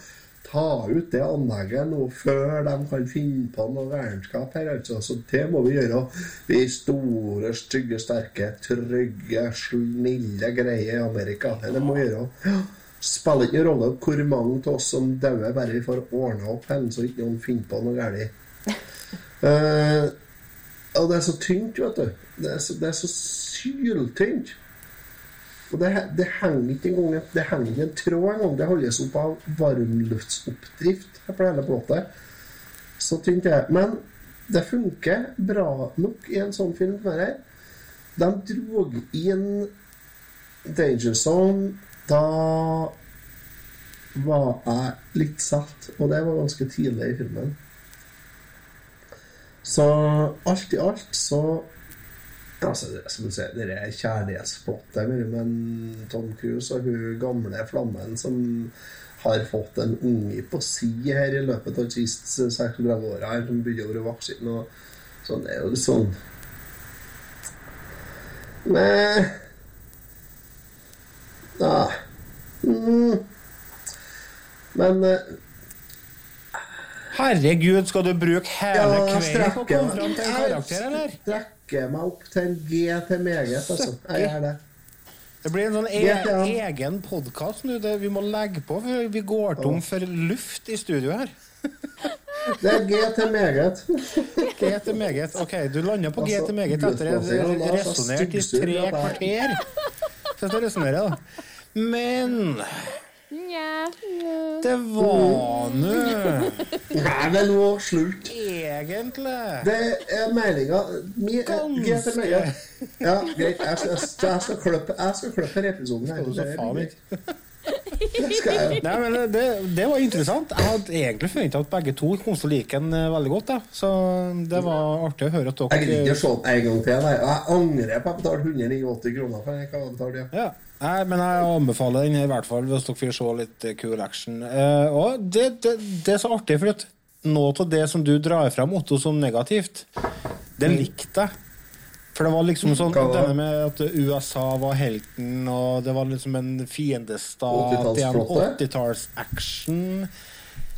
ta ut det anlegget nå før de kan finne på noe gærenskap her. altså. Så det må vi gjøre. Vi store, stygge, sterke, trygge, snille greier i Amerika. Det må vi gjøre. Ja. Spiller ikke rolle hvor mange av oss som dauer, bare vi får ordna opp hen, så ikke noen finner på noe galt. uh, og det er så tynt, vet du. Det er så, det er så syltynt. Og det, det henger ikke engang Det henger ikke en tråd engang. Det holdes opp av varmluftsoppdrift på hele båten. Så tynt er. Men det funker bra nok i en sånn film som. De drog inn Danger Zone da var jeg litt satt, og det var ganske tidlig i filmen. Så alt i alt så Altså, skal si, det er kjærlighetsplottet mellom Tom Cruise og hun gamle flammen som har fått en unge på si her i løpet av de siste 36 åra, som begynner å bli voksen. Sånn, det er jo sånn Nei Ja. Mm. Men uh, Herregud, skal du bruke hele Ja, kvelden på å komme fram til en karakter, eller? strekker meg opp til en G til meget, altså. Jeg gjør det. Det blir en sånn e GTA. egen podkast nå. det- Vi må legge på, for vi går tom for luft i studio her. Det er G til meget. G til meget. OK, du landa på G Altså, til meget etter å ha resonnert i tre kvarter. Så jeg resonnerer, da. Men Nja. det var nå Nei, er nå slutt. egentlig Det er meldinga mi G til meget. Ja, greit. Jeg skal, jeg skal klippe Jeg skal klippe her episoden her. Skal du så faen ikke? Nei, men det, det var interessant. Jeg hadde egentlig forventa at begge to kom til å like den eh, veldig godt. Da. Så det var artig å høre at Jeg gidder ikke å dere se den en gang til. Nei. Jeg angrer på at jeg betalte 189 kroner for den. Jeg ja. Ja. Nei, men jeg anbefaler den i hvert fall hvis dere vil se litt cool action. Eh, og det, det, det er så artig, for noe av det som du drar fram, Otto, som negativt, det likte jeg. For det var liksom sånn denne med at USA var helten, og det var liksom en fiendestat i en 80-tallsflotte? 80-talls-action.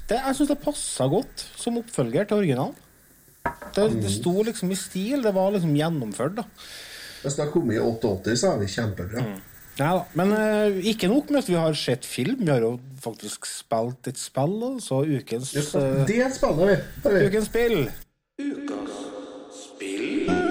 Det- Jeg syns det passa godt som oppfølger til originalen. Det, det sto liksom i stil. Det var liksom gjennomført, da. Hvis det har kommet i 88, så er det kjempebra. Ja, da. Men uh, ikke nok med at vi har sett film. Vi har jo faktisk spilt et spill. da. Så ukens eh, Det spiller vi. Ukens spill. Ukens spill.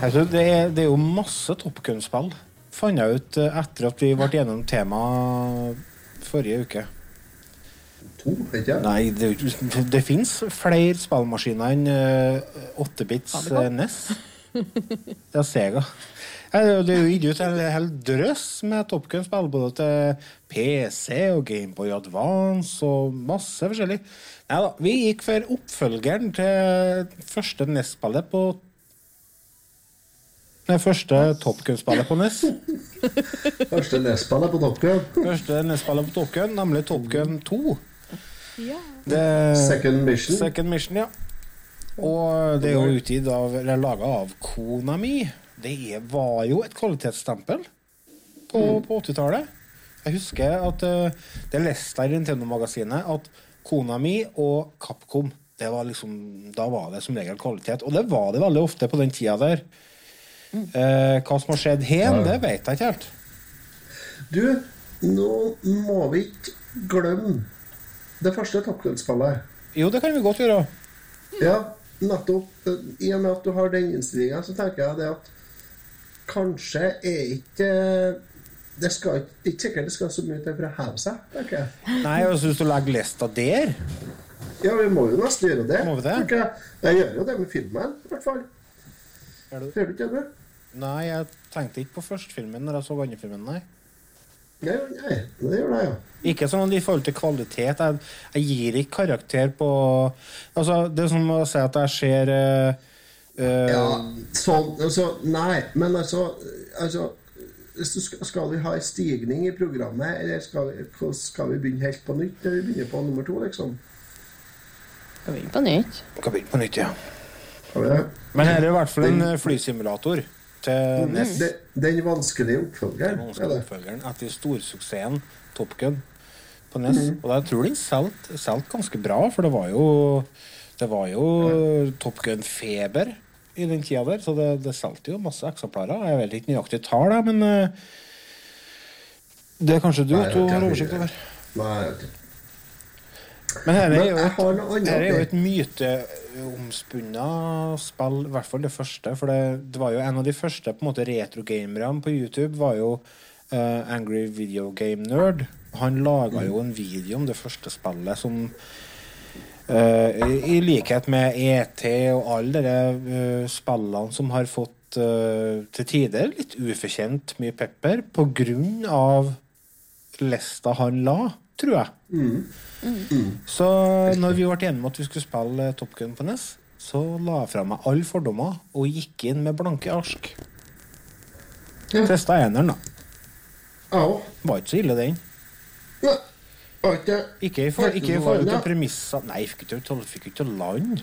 Altså, det, er, det er jo masse Top Gun-spill. Fant jeg ut eh, etter at vi ble gjennom temaet forrige uke. To, ikke Nei, det, det fins flere spillmaskiner enn uh, 8-bits uh, NES. Ja, Sega. Det er jo- det er jo gitt ut en hel drøss med Top Gun-spill, både til PC og Gameboy Advance og masse forskjellig. Nei da, vi gikk for oppfølgeren til første NES-spillet på Det første Top Gun-spillet på NES. Første NES-spillet på Top Gun. Første NES-spillet på Top Gun, nemlig Top Gun 2. Ja. Det, Second Mission. Second Mission, ja. Og det er jo utgitt av, eller laga av Konami. Det er, var jo et kvalitetsstempel på, på 80-tallet. Jeg husker at uh, det leste jeg i Nintendo-magasinet at Konami og Capcom det var liksom, Da var det som regel kvalitet. Og det var det veldig ofte på den tida der. Eh, hva som har skjedd hen, Ja. det vet jeg ikke helt. Du, nå må vi ikke glemme det første Top Jo, det kan vi godt gjøre. Ja, nettopp. I og med at du har den innstillinga, så tenker jeg det at kanskje er ikke Det skal ikke, ikke sikkert det skal så mye til for å heve seg, tenker jeg. Nei, jeg syns du legger lista der Ja, vi må jo nesten gjøre det. Må vi det? Jeg. jeg gjør jo det med filmen, i hvert fall. Gjør du ikke det? Nei, jeg tenkte ikke på førstefilmen når jeg så andre filmen, nei. Nei, nei, det gjør det, ja. Ikke sånn i forhold til kvalitet. Jeg, jeg gir ikke karakter på Altså, Det er som å si at jeg ser eh, Ja, sånn, altså, nei, men altså, altså hvis du skal, skal vi ha en stigning i programmet, eller skal vi, skal vi begynne helt på nytt? Eller vi begynner på nummer to, liksom? Skal vi begynne på nytt? Skal begynne på nytt, ja. Men her er i hvert fall en flysimulator til NES. Det, den vanskelige oppfølgeren. Den vanskelige det. oppfølgeren etter storsuksessen Top Gun på NES. Mm. Og jeg tror den solgte ganske bra, for det var jo Det var jo Top Gun-feber i den tida der, så det, det solgte jo masse eksemplarer. Jeg vet ikke nøyaktig tall, men eh, det er kanskje du Nei, to har oversikt over. Nei, jeg vet ikke. Men her er jo her er jo et myteomspunna spill, i hvert fall det første. For det, det var jo en av de første på en måte retrogamerne på YouTube var jo uh, Angry Video Game Nerd. Han laga jo en video om det første spillet som uh, i, I likhet med ET og alle de uh, spillene som har fått til tider litt ufortjent mye pepper på grunn av lista han la, tror jeg. Så når vi ble enige om at vi skulle spille Top Gun på NES, så la jeg fra meg alle fordommer og gikk inn med blanke ark. Testa eneren, da. Ja. Var ikke så ille, den. Ikke i, ikke i forhold til premissene Nei, fikk ikke til fikk ikke er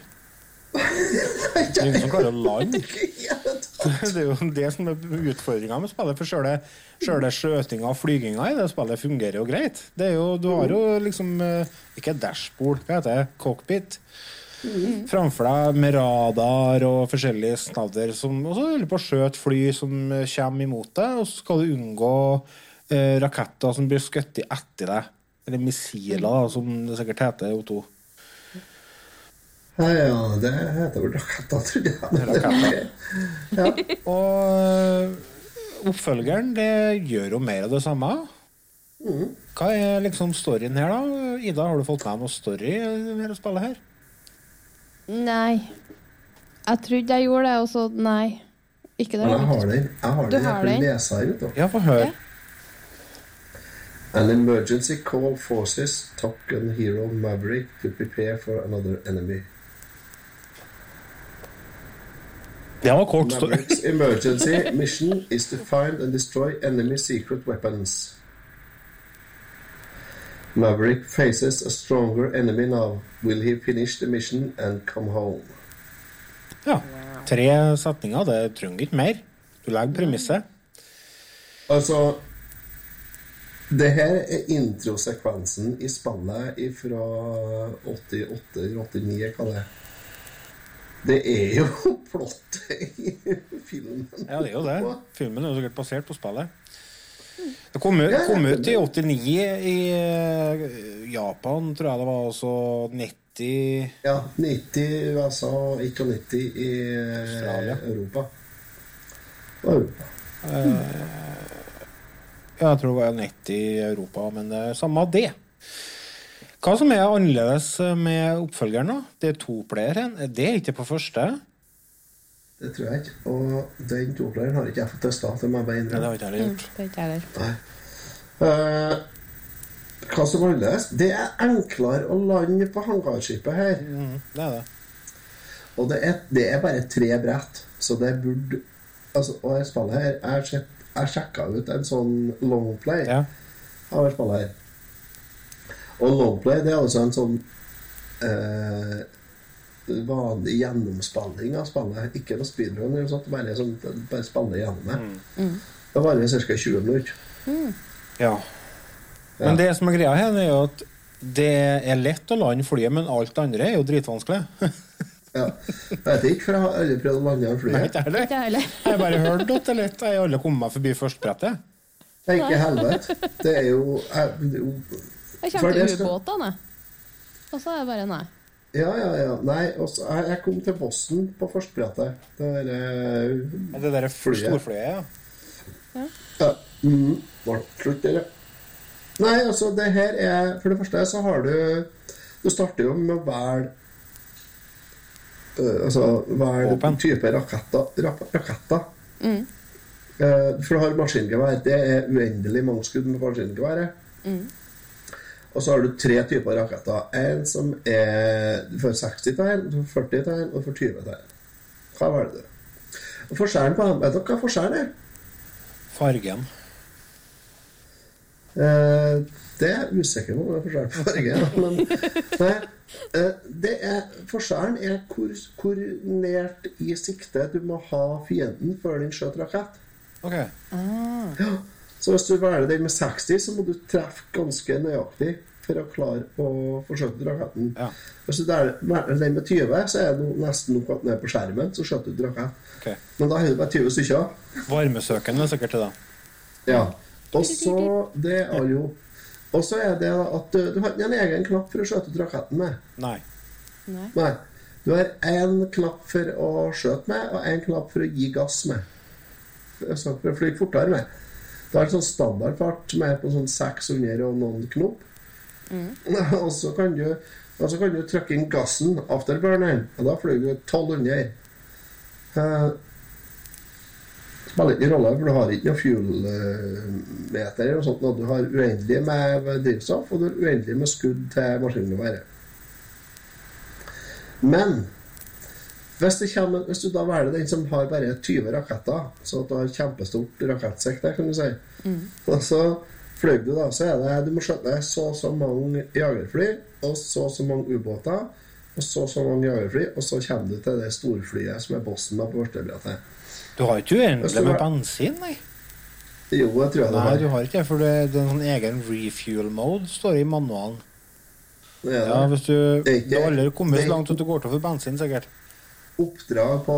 ingen som klarer å lande. Det er jo det som er utfordringa med spillet. For sjøle, sjøle skjøtinga og flyginga i det spillet fungerer jo greit. Det er jo, du har jo liksom eh, Ikke dashbord, hva heter det? Cockpit. Framfor deg med radar og forskjellige snadder som Og så holder på å skjøte fly som kommer imot deg, og så skal du unngå eh, raketter som blir skutt etter deg. Eller missiler, da, som det sikkert heter i O2. Ja, ja, det heter vel raketter, tror jeg. Raketter. Ja. Og oppfølgeren det gjør jo mer av det samme. Hva er liksom storyen her, da? Ida, har du fått med noe story ved å spille her? Nei. Jeg trodde jeg gjorde det, og så nei. Ikke det. Men jeg har den. Jeg har Du den. har Jeg kan den? lese her, vet du. Ja, få høre. An emergency call forces Top Gun hero Maverick to prepare for another enemy. Det var kort. Maverick's emergency mission is to find and destroy enemy secret weapons. Maverick faces a stronger enemy now. Will he finish the mission and come home? Ja. Tre setninger. Det trenger ikke mer. Du legger premisset. Altså Det her er introsekvensen i spillet fra 88-89, hva det er. Det er jo flott i filmen. Ja, det er jo det. Filmen er jo sikkert basert på spillet. Det kom, kom ut i 89 i eh, Japan, tror jeg det var. Også 90 Ja, 90 i USA og 91 i eh, Australia. Europa. Europa. Mm. Ja, jeg tror det var 90 i Europa, men det er samme av det. Hva som er annerledes med oppfølgeren, da? Det er toplayer. Det er ikke på første. Det tror jeg ikke. Og den toplayeren har ikke jeg fått testa. Det må jeg bare innrømme. det har ikke jeg gjort. Nei. er jeg. Eh, hva som er annerledes? Det er enklere å lande på hangarskipet her. det er det. Og det er, det er bare tre brett, så det burde altså, Og jeg spiller her Jeg, jeg sjekka ut en sånn longplay av har spillet her. Og longplay det er altså en sånn eh, vanlig gjennomspilling av spillet. Ikke noe speedrun, eller sånt, bare, sånn, bare spille gjennom det. Det varer ca. 20 minutter. Ja. Men det som er greia her, er jo at det er lett å lande flyet, men alt det andre er jo dritvanskelig. Ja. Jeg vet ikke, for jeg har aldri prøvd å lande flyet. Nei, ikke heller. Ikke jeg heller. Jeg har bare hørt at det er lett. Jeg har aldri kommet meg forbi førstebrettet. Nei, ikke helvete. Det er jo jeg, det er jo- Jeg kommer til ubåtene, og så er det bare nei. Ja, ja, ja. Nei, også, jeg, jeg kom til Boston på førstebrettet. Det er eh, Ja, Det derre storflyet, ja. Ja. Mm, var det slutt, eller? Nei, altså, det her er For det første så har du Du starter jo med å velge uh, Altså velge type raketter. Rak raketter. Mm. Uh, for du har maskingevær. Det er uendelig mange skudd med maskingeværet. Mm. Og så har du tre typer raketter. En som er får 60 tegn, får 40 tegn og får 20 tegn. Hva velger du? Forskjellen på dem Vet dere hva forskjellen er? Fargen. Eh, det er jeg usikker på om det er forskjell på fargen. Men nei, eh, det er, forskjellen er hvor, hvor nært i sikte du må ha fienden før den skjøter rakett. Ok. Ja. Så hvis du velger den med 60, så må du treffe ganske nøyaktig for å klare å forsøke raketten. Ja. Hvis du velger den med 20, så er det nesten nok at den er på skjermen, så skjøter du rakett. Okay. Men da har du bare 20 stykker. Varmesøkende er sikkert til det. Ja. Og så det er jo Og så er det at du, du har ikke en egen knapp for å skjøte ut raketten med. Nei. Nei. Du har én knapp for å skjøte med, og én knapp for å gi gass med. For å fly fortere med. Du er en sånn standardfart som er på sånn 600 og noen knop. og så kan du og så kan du trykke inn gassen, afterburneren, og da flyr du 1200. Uh, spiller ikke rolle, for du har ikke noe fuel-meter eller noe sånt. Du har uendelig med drivstoff, og du har uendelig med skudd til maskingeværet. Men hvis, det kommer, hvis du da velger den som har bare 20 raketter, så at du har kjempestort rakettsikte, kan du si, og så fløy du, da, så er det Du må skjønne så og så mange jagerfly, og så og så mange ubåter, og så og så mange jagerfly, og så kommer du til det storflyet som er bossen da på førstebrettet. Du har ikke uendelig med bensin, nei? Jo, jeg tror jeg det Nei, du har ikke det, for det det er en sånn egen refuel mode, står det i manualen. Ja, hvis du, Det er ikke- du har aldri kommet så langt at du går tom for bensin, sikkert. Oppdrag på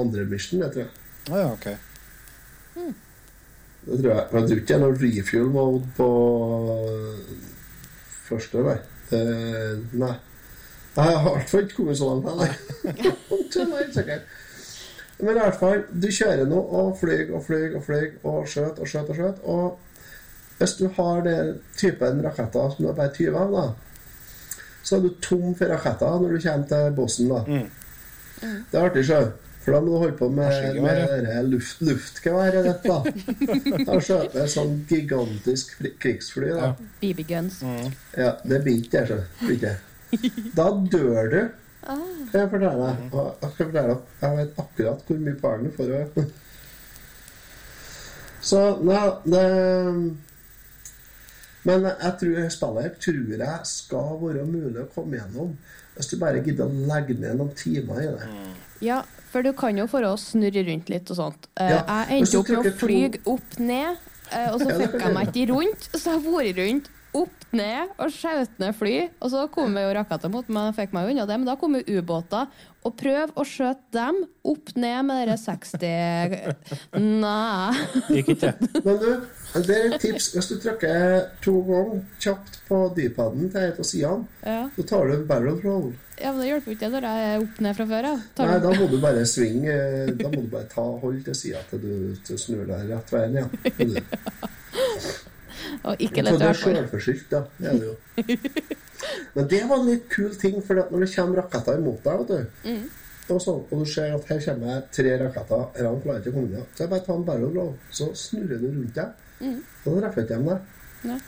andre mission, det tror jeg. Ah, ja, ok. Det tror jeg. Men jeg tror ikke det er noe refuel mode på første, nei. Uh, nei. Jeg har i hvert fall ikke kommet så langt nei. Er. Men i hvert fall, du kjører nå og flyr og flyr og flyr og skjøt og skjøt og skjøt. Og hvis du har den typen raketter som du har bare 20 av, da, så er du tom for raketter når du kommer til bossen. da. Det er artig, sjø. For da må du holde på med, med luft, luftgeværet ditt. da. Da skjøt jeg sånn gigantisk krigsfly. da. BB guns. Ja, det blir ikke det, så. Da dør du. Kan jeg fortelle deg. Og Jeg, skal fortelle deg. jeg vet akkurat hvor mye poeng du får. Så nei, det Men jeg tror spillet her tror jeg skal være mulig å komme gjennom hvis du bare gidder å legge ned noen timer i det. Ja, for du kan jo for å snurre rundt litt og sånt. Eh, Ja, Jeg endte opp med å fly opp ned, eh, og så fikk jeg meg ikke rundt. Så jeg vært rundt, opp ned og skjøt ned fly. Og så kom jo raketter mot meg, fikk meg unna det. Men da kom jo ubåter. Og prøv å skjøte dem opp ned med dere 60 Nei. Gikk ikke. Men du, det er et tips. Hvis du trykker to ganger kjapt på D-paden til en av sidene, Ja. så tar du en barrel roll. ja, men det hjelper ikke når jeg er opp ned fra før. Ja. Nei, da må du bare svinge Da må du bare ta hold til sida til du til du snur deg rett veien igjen. Ja. Og ikke For lett i det er hvert fall. sjølforskyldt, da. Det er det jo. Men det var en litt kul ting, for når det kommer raketter imot deg, vet du, Mm. og, så, og du ser at her kommer det tre raketter, han klarer ikke å komme unna, så jeg bare tar en barrel og så snurrer du rundt deg, Mm. og da treffer ikke de deg. Ja.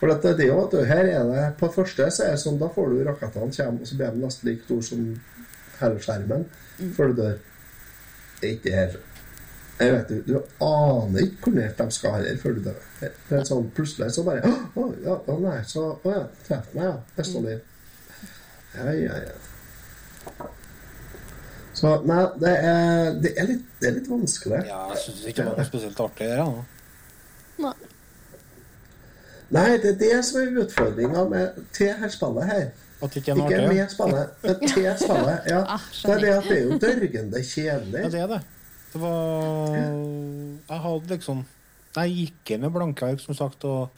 For dette, det er jo, vet du, her er det På første så er det sånn, da får du rakettene kommer, og så blir de nesten like store som hele skjermen før du dør. Det er ikke det her. Jeg vet du, du aner ikke hvor nært de skal heller før du dør. Det er sånn, plutselig så bare Å ja, å nei, så Å ja, treff meg, ja. Neste liv. Ja, ja, ja. Så nei, det er, det er, litt, det er litt vanskelig. Ja, jeg syns ikke det var noe spesielt artig. her, Ja. Nei. Nei, det er det som er utfordringa med til her spillet her. At ikke Ikke med spillet, men til spillet. Ja. Det er det at det er jo dørgende kjedelig. Ja, det er det. Det var Jeg hadde liksom Jeg gikk inn med blanke ark, som sagt, og,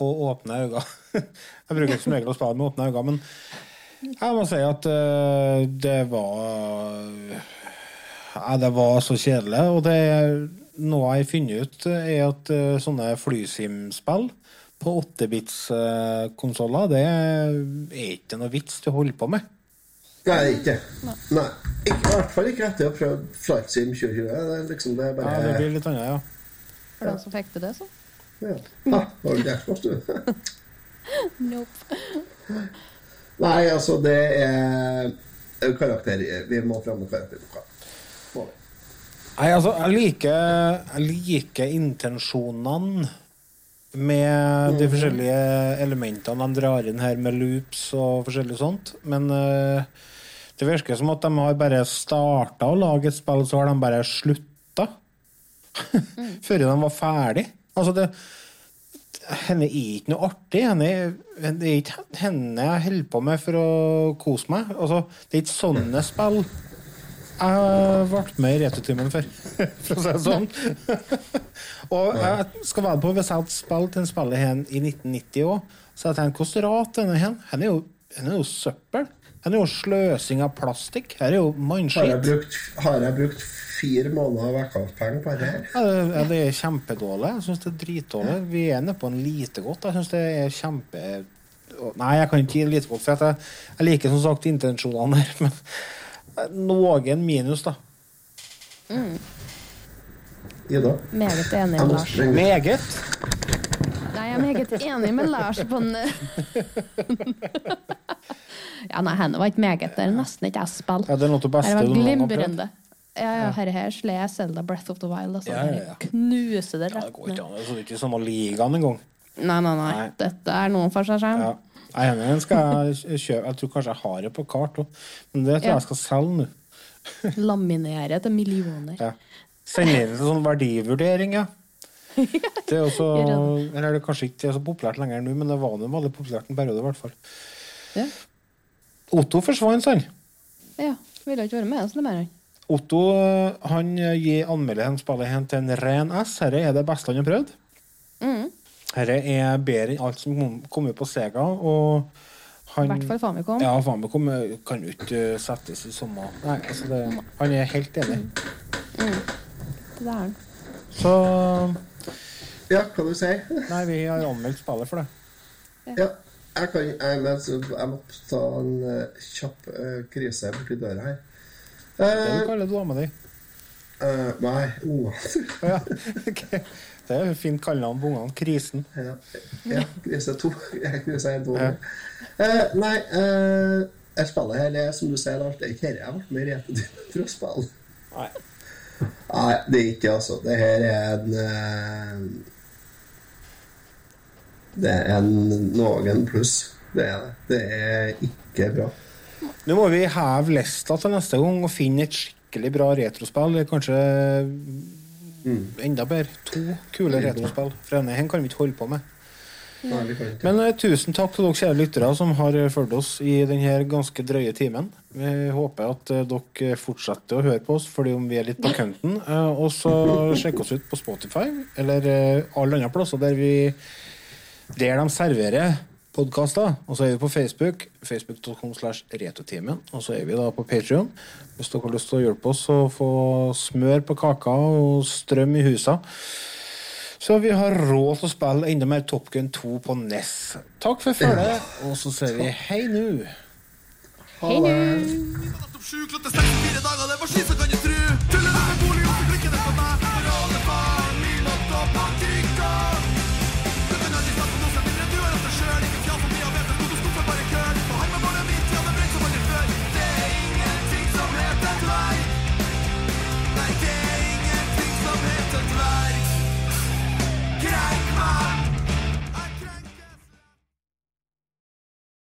og åpne øyne. Jeg bruker som regel å spille med åpne øyne, men jeg må si at uh, det var uh, Det var så kjedelig. Og det noe jeg har funnet ut, er at uh, sånne flysimspill på 8-bits-konsoller, det er ikke noe vits du holder på med. Nei, ikke. Nei. Ikke, I hvert fall ikke etter å ha prøvd Flight Sim 2020. Det liksom det bare Ja, det blir litt annet, ja. For den som fikk til det, så. ja. Ha, var det Xbox, du? Nope. Nei, altså, det er karakter Vi må fram med karakterboka. Nei, altså, jeg liker, jeg liker intensjonene med de forskjellige elementene de drar inn her, med loops og forskjellig sånt. Men eh, det virker som at de har bare starta å lage et spill, så har de bare slutta. Før de var ferdig. Altså, det henne er ikke noe artig. Henne, det er ikke henne jeg holder på med for å kose meg. Altså, det er ikke sånne spill jeg har vært med i Returtimen før, for å si det sånn. og jeg skal være på hvis jeg hadde spilt den spillet her i 1990 òg, så jeg tenkte hvordan rart denne her? Den er jo, er jo søppel. Det er jo sløsing av plastikk. Her er jo Har mannskitt. har jeg brukt fire måneder vekkepenger på det her? Ja, det, er kjempedårlig. Jeg syns det er dritdårlig. Vi er nede på en lite godt. Jeg syns det er kjempe Nei, jeg kan ikke gi lite godt, for jeg, jeg liker som sagt intensjonene der, men noen minus, da. Mm. Ida? Meget enig med Lars. Meget. Nei, jeg er meget enig med Lars på den Ja, nei, henne var ikke meget. Det er nesten ikke jeg spiller. Ja, det er noe av det beste Her var noen glimrende. Ja, ja, her, her slår jeg Selda Breath of the Wild. Altså. Ja, ja, ja. Knuser det rett Ja, det går ikke ned. an. Det er ikke samme ligaen engang. Nei, nei, nei. Nei. Dette er noe for seg selv. Ja. Nei, Den skal jeg kjøpe. Jeg tror kanskje jeg har det på kart òg, men det tror jeg Ja. jeg skal selge nå. Laminere til millioner. Ja. Sende inn en sånn verdivurdering, ja. Det er også, eller er det kanskje ikke så populært lenger nå, men det var nå veldig populært en periode, i hvert fall. Ja. Otto forsvant, sånn. Ja, ville ikke være med oss mer. han. Otto han gir anmelderen spillet hen til en ren S. Dette er det beste han har prøvd. Mm. Dette er bedre enn alt som kom- ut på Sega. Og I hvert fall Famicom. Ja, Famicom eh, kan jo ikke eh, settes i samme Nei, altså det, han er helt enig. Mm. Det er han. Så Ja, hva du sier Nei, vi har anmeldt spillet for det. Ja. Jeg, kan, jeg, men, jeg må ta en uh, kjapp uh, krise borti døra her. Det Eh, du kaller dama di. Uh, nei, ungene. Ja, okay. Det er jo fint kallenavn på ungene. Krisen. Ja, ja krise to. Krise en, to. Ja. Uh, nei, uh, jeg spiller her, er som du sier, Lars, det er ikke dette jeg vært med i Retotiden for å spille. Nei. Nei, det er ikke altså. Det her er en eh, Det er en noen pluss. Det er det. Det er ikke bra. Nå må vi heve lista til neste gang og finne et skikkelig bra retrospill. Kanskje Kanskje enda bedre. To kule retrospill. For denne her kan vi ikke holde på med. Nei. Men uh, tusen takk til dere kjære lyttere som har eh, fulgt oss i denne ganske drøye timen. Vi håper at uh, dere fortsetter å høre på oss fordi om vi er litt på kønten. Og så sjekk oss ut på Spotify eller alle andre plasser der vi der de serverer podkaster. Og så er vi på Facebook. Facebook.com slash Retotimen. Og så er vi da på Patrion. Hvis dere har lyst til å hjelpe oss å få smør på kaka og strøm i husa. Så vi har råd til å spille enda mer Top Gun 2 på NES. Takk for følget, og så sier vi hei nå. Hei nå! Nei,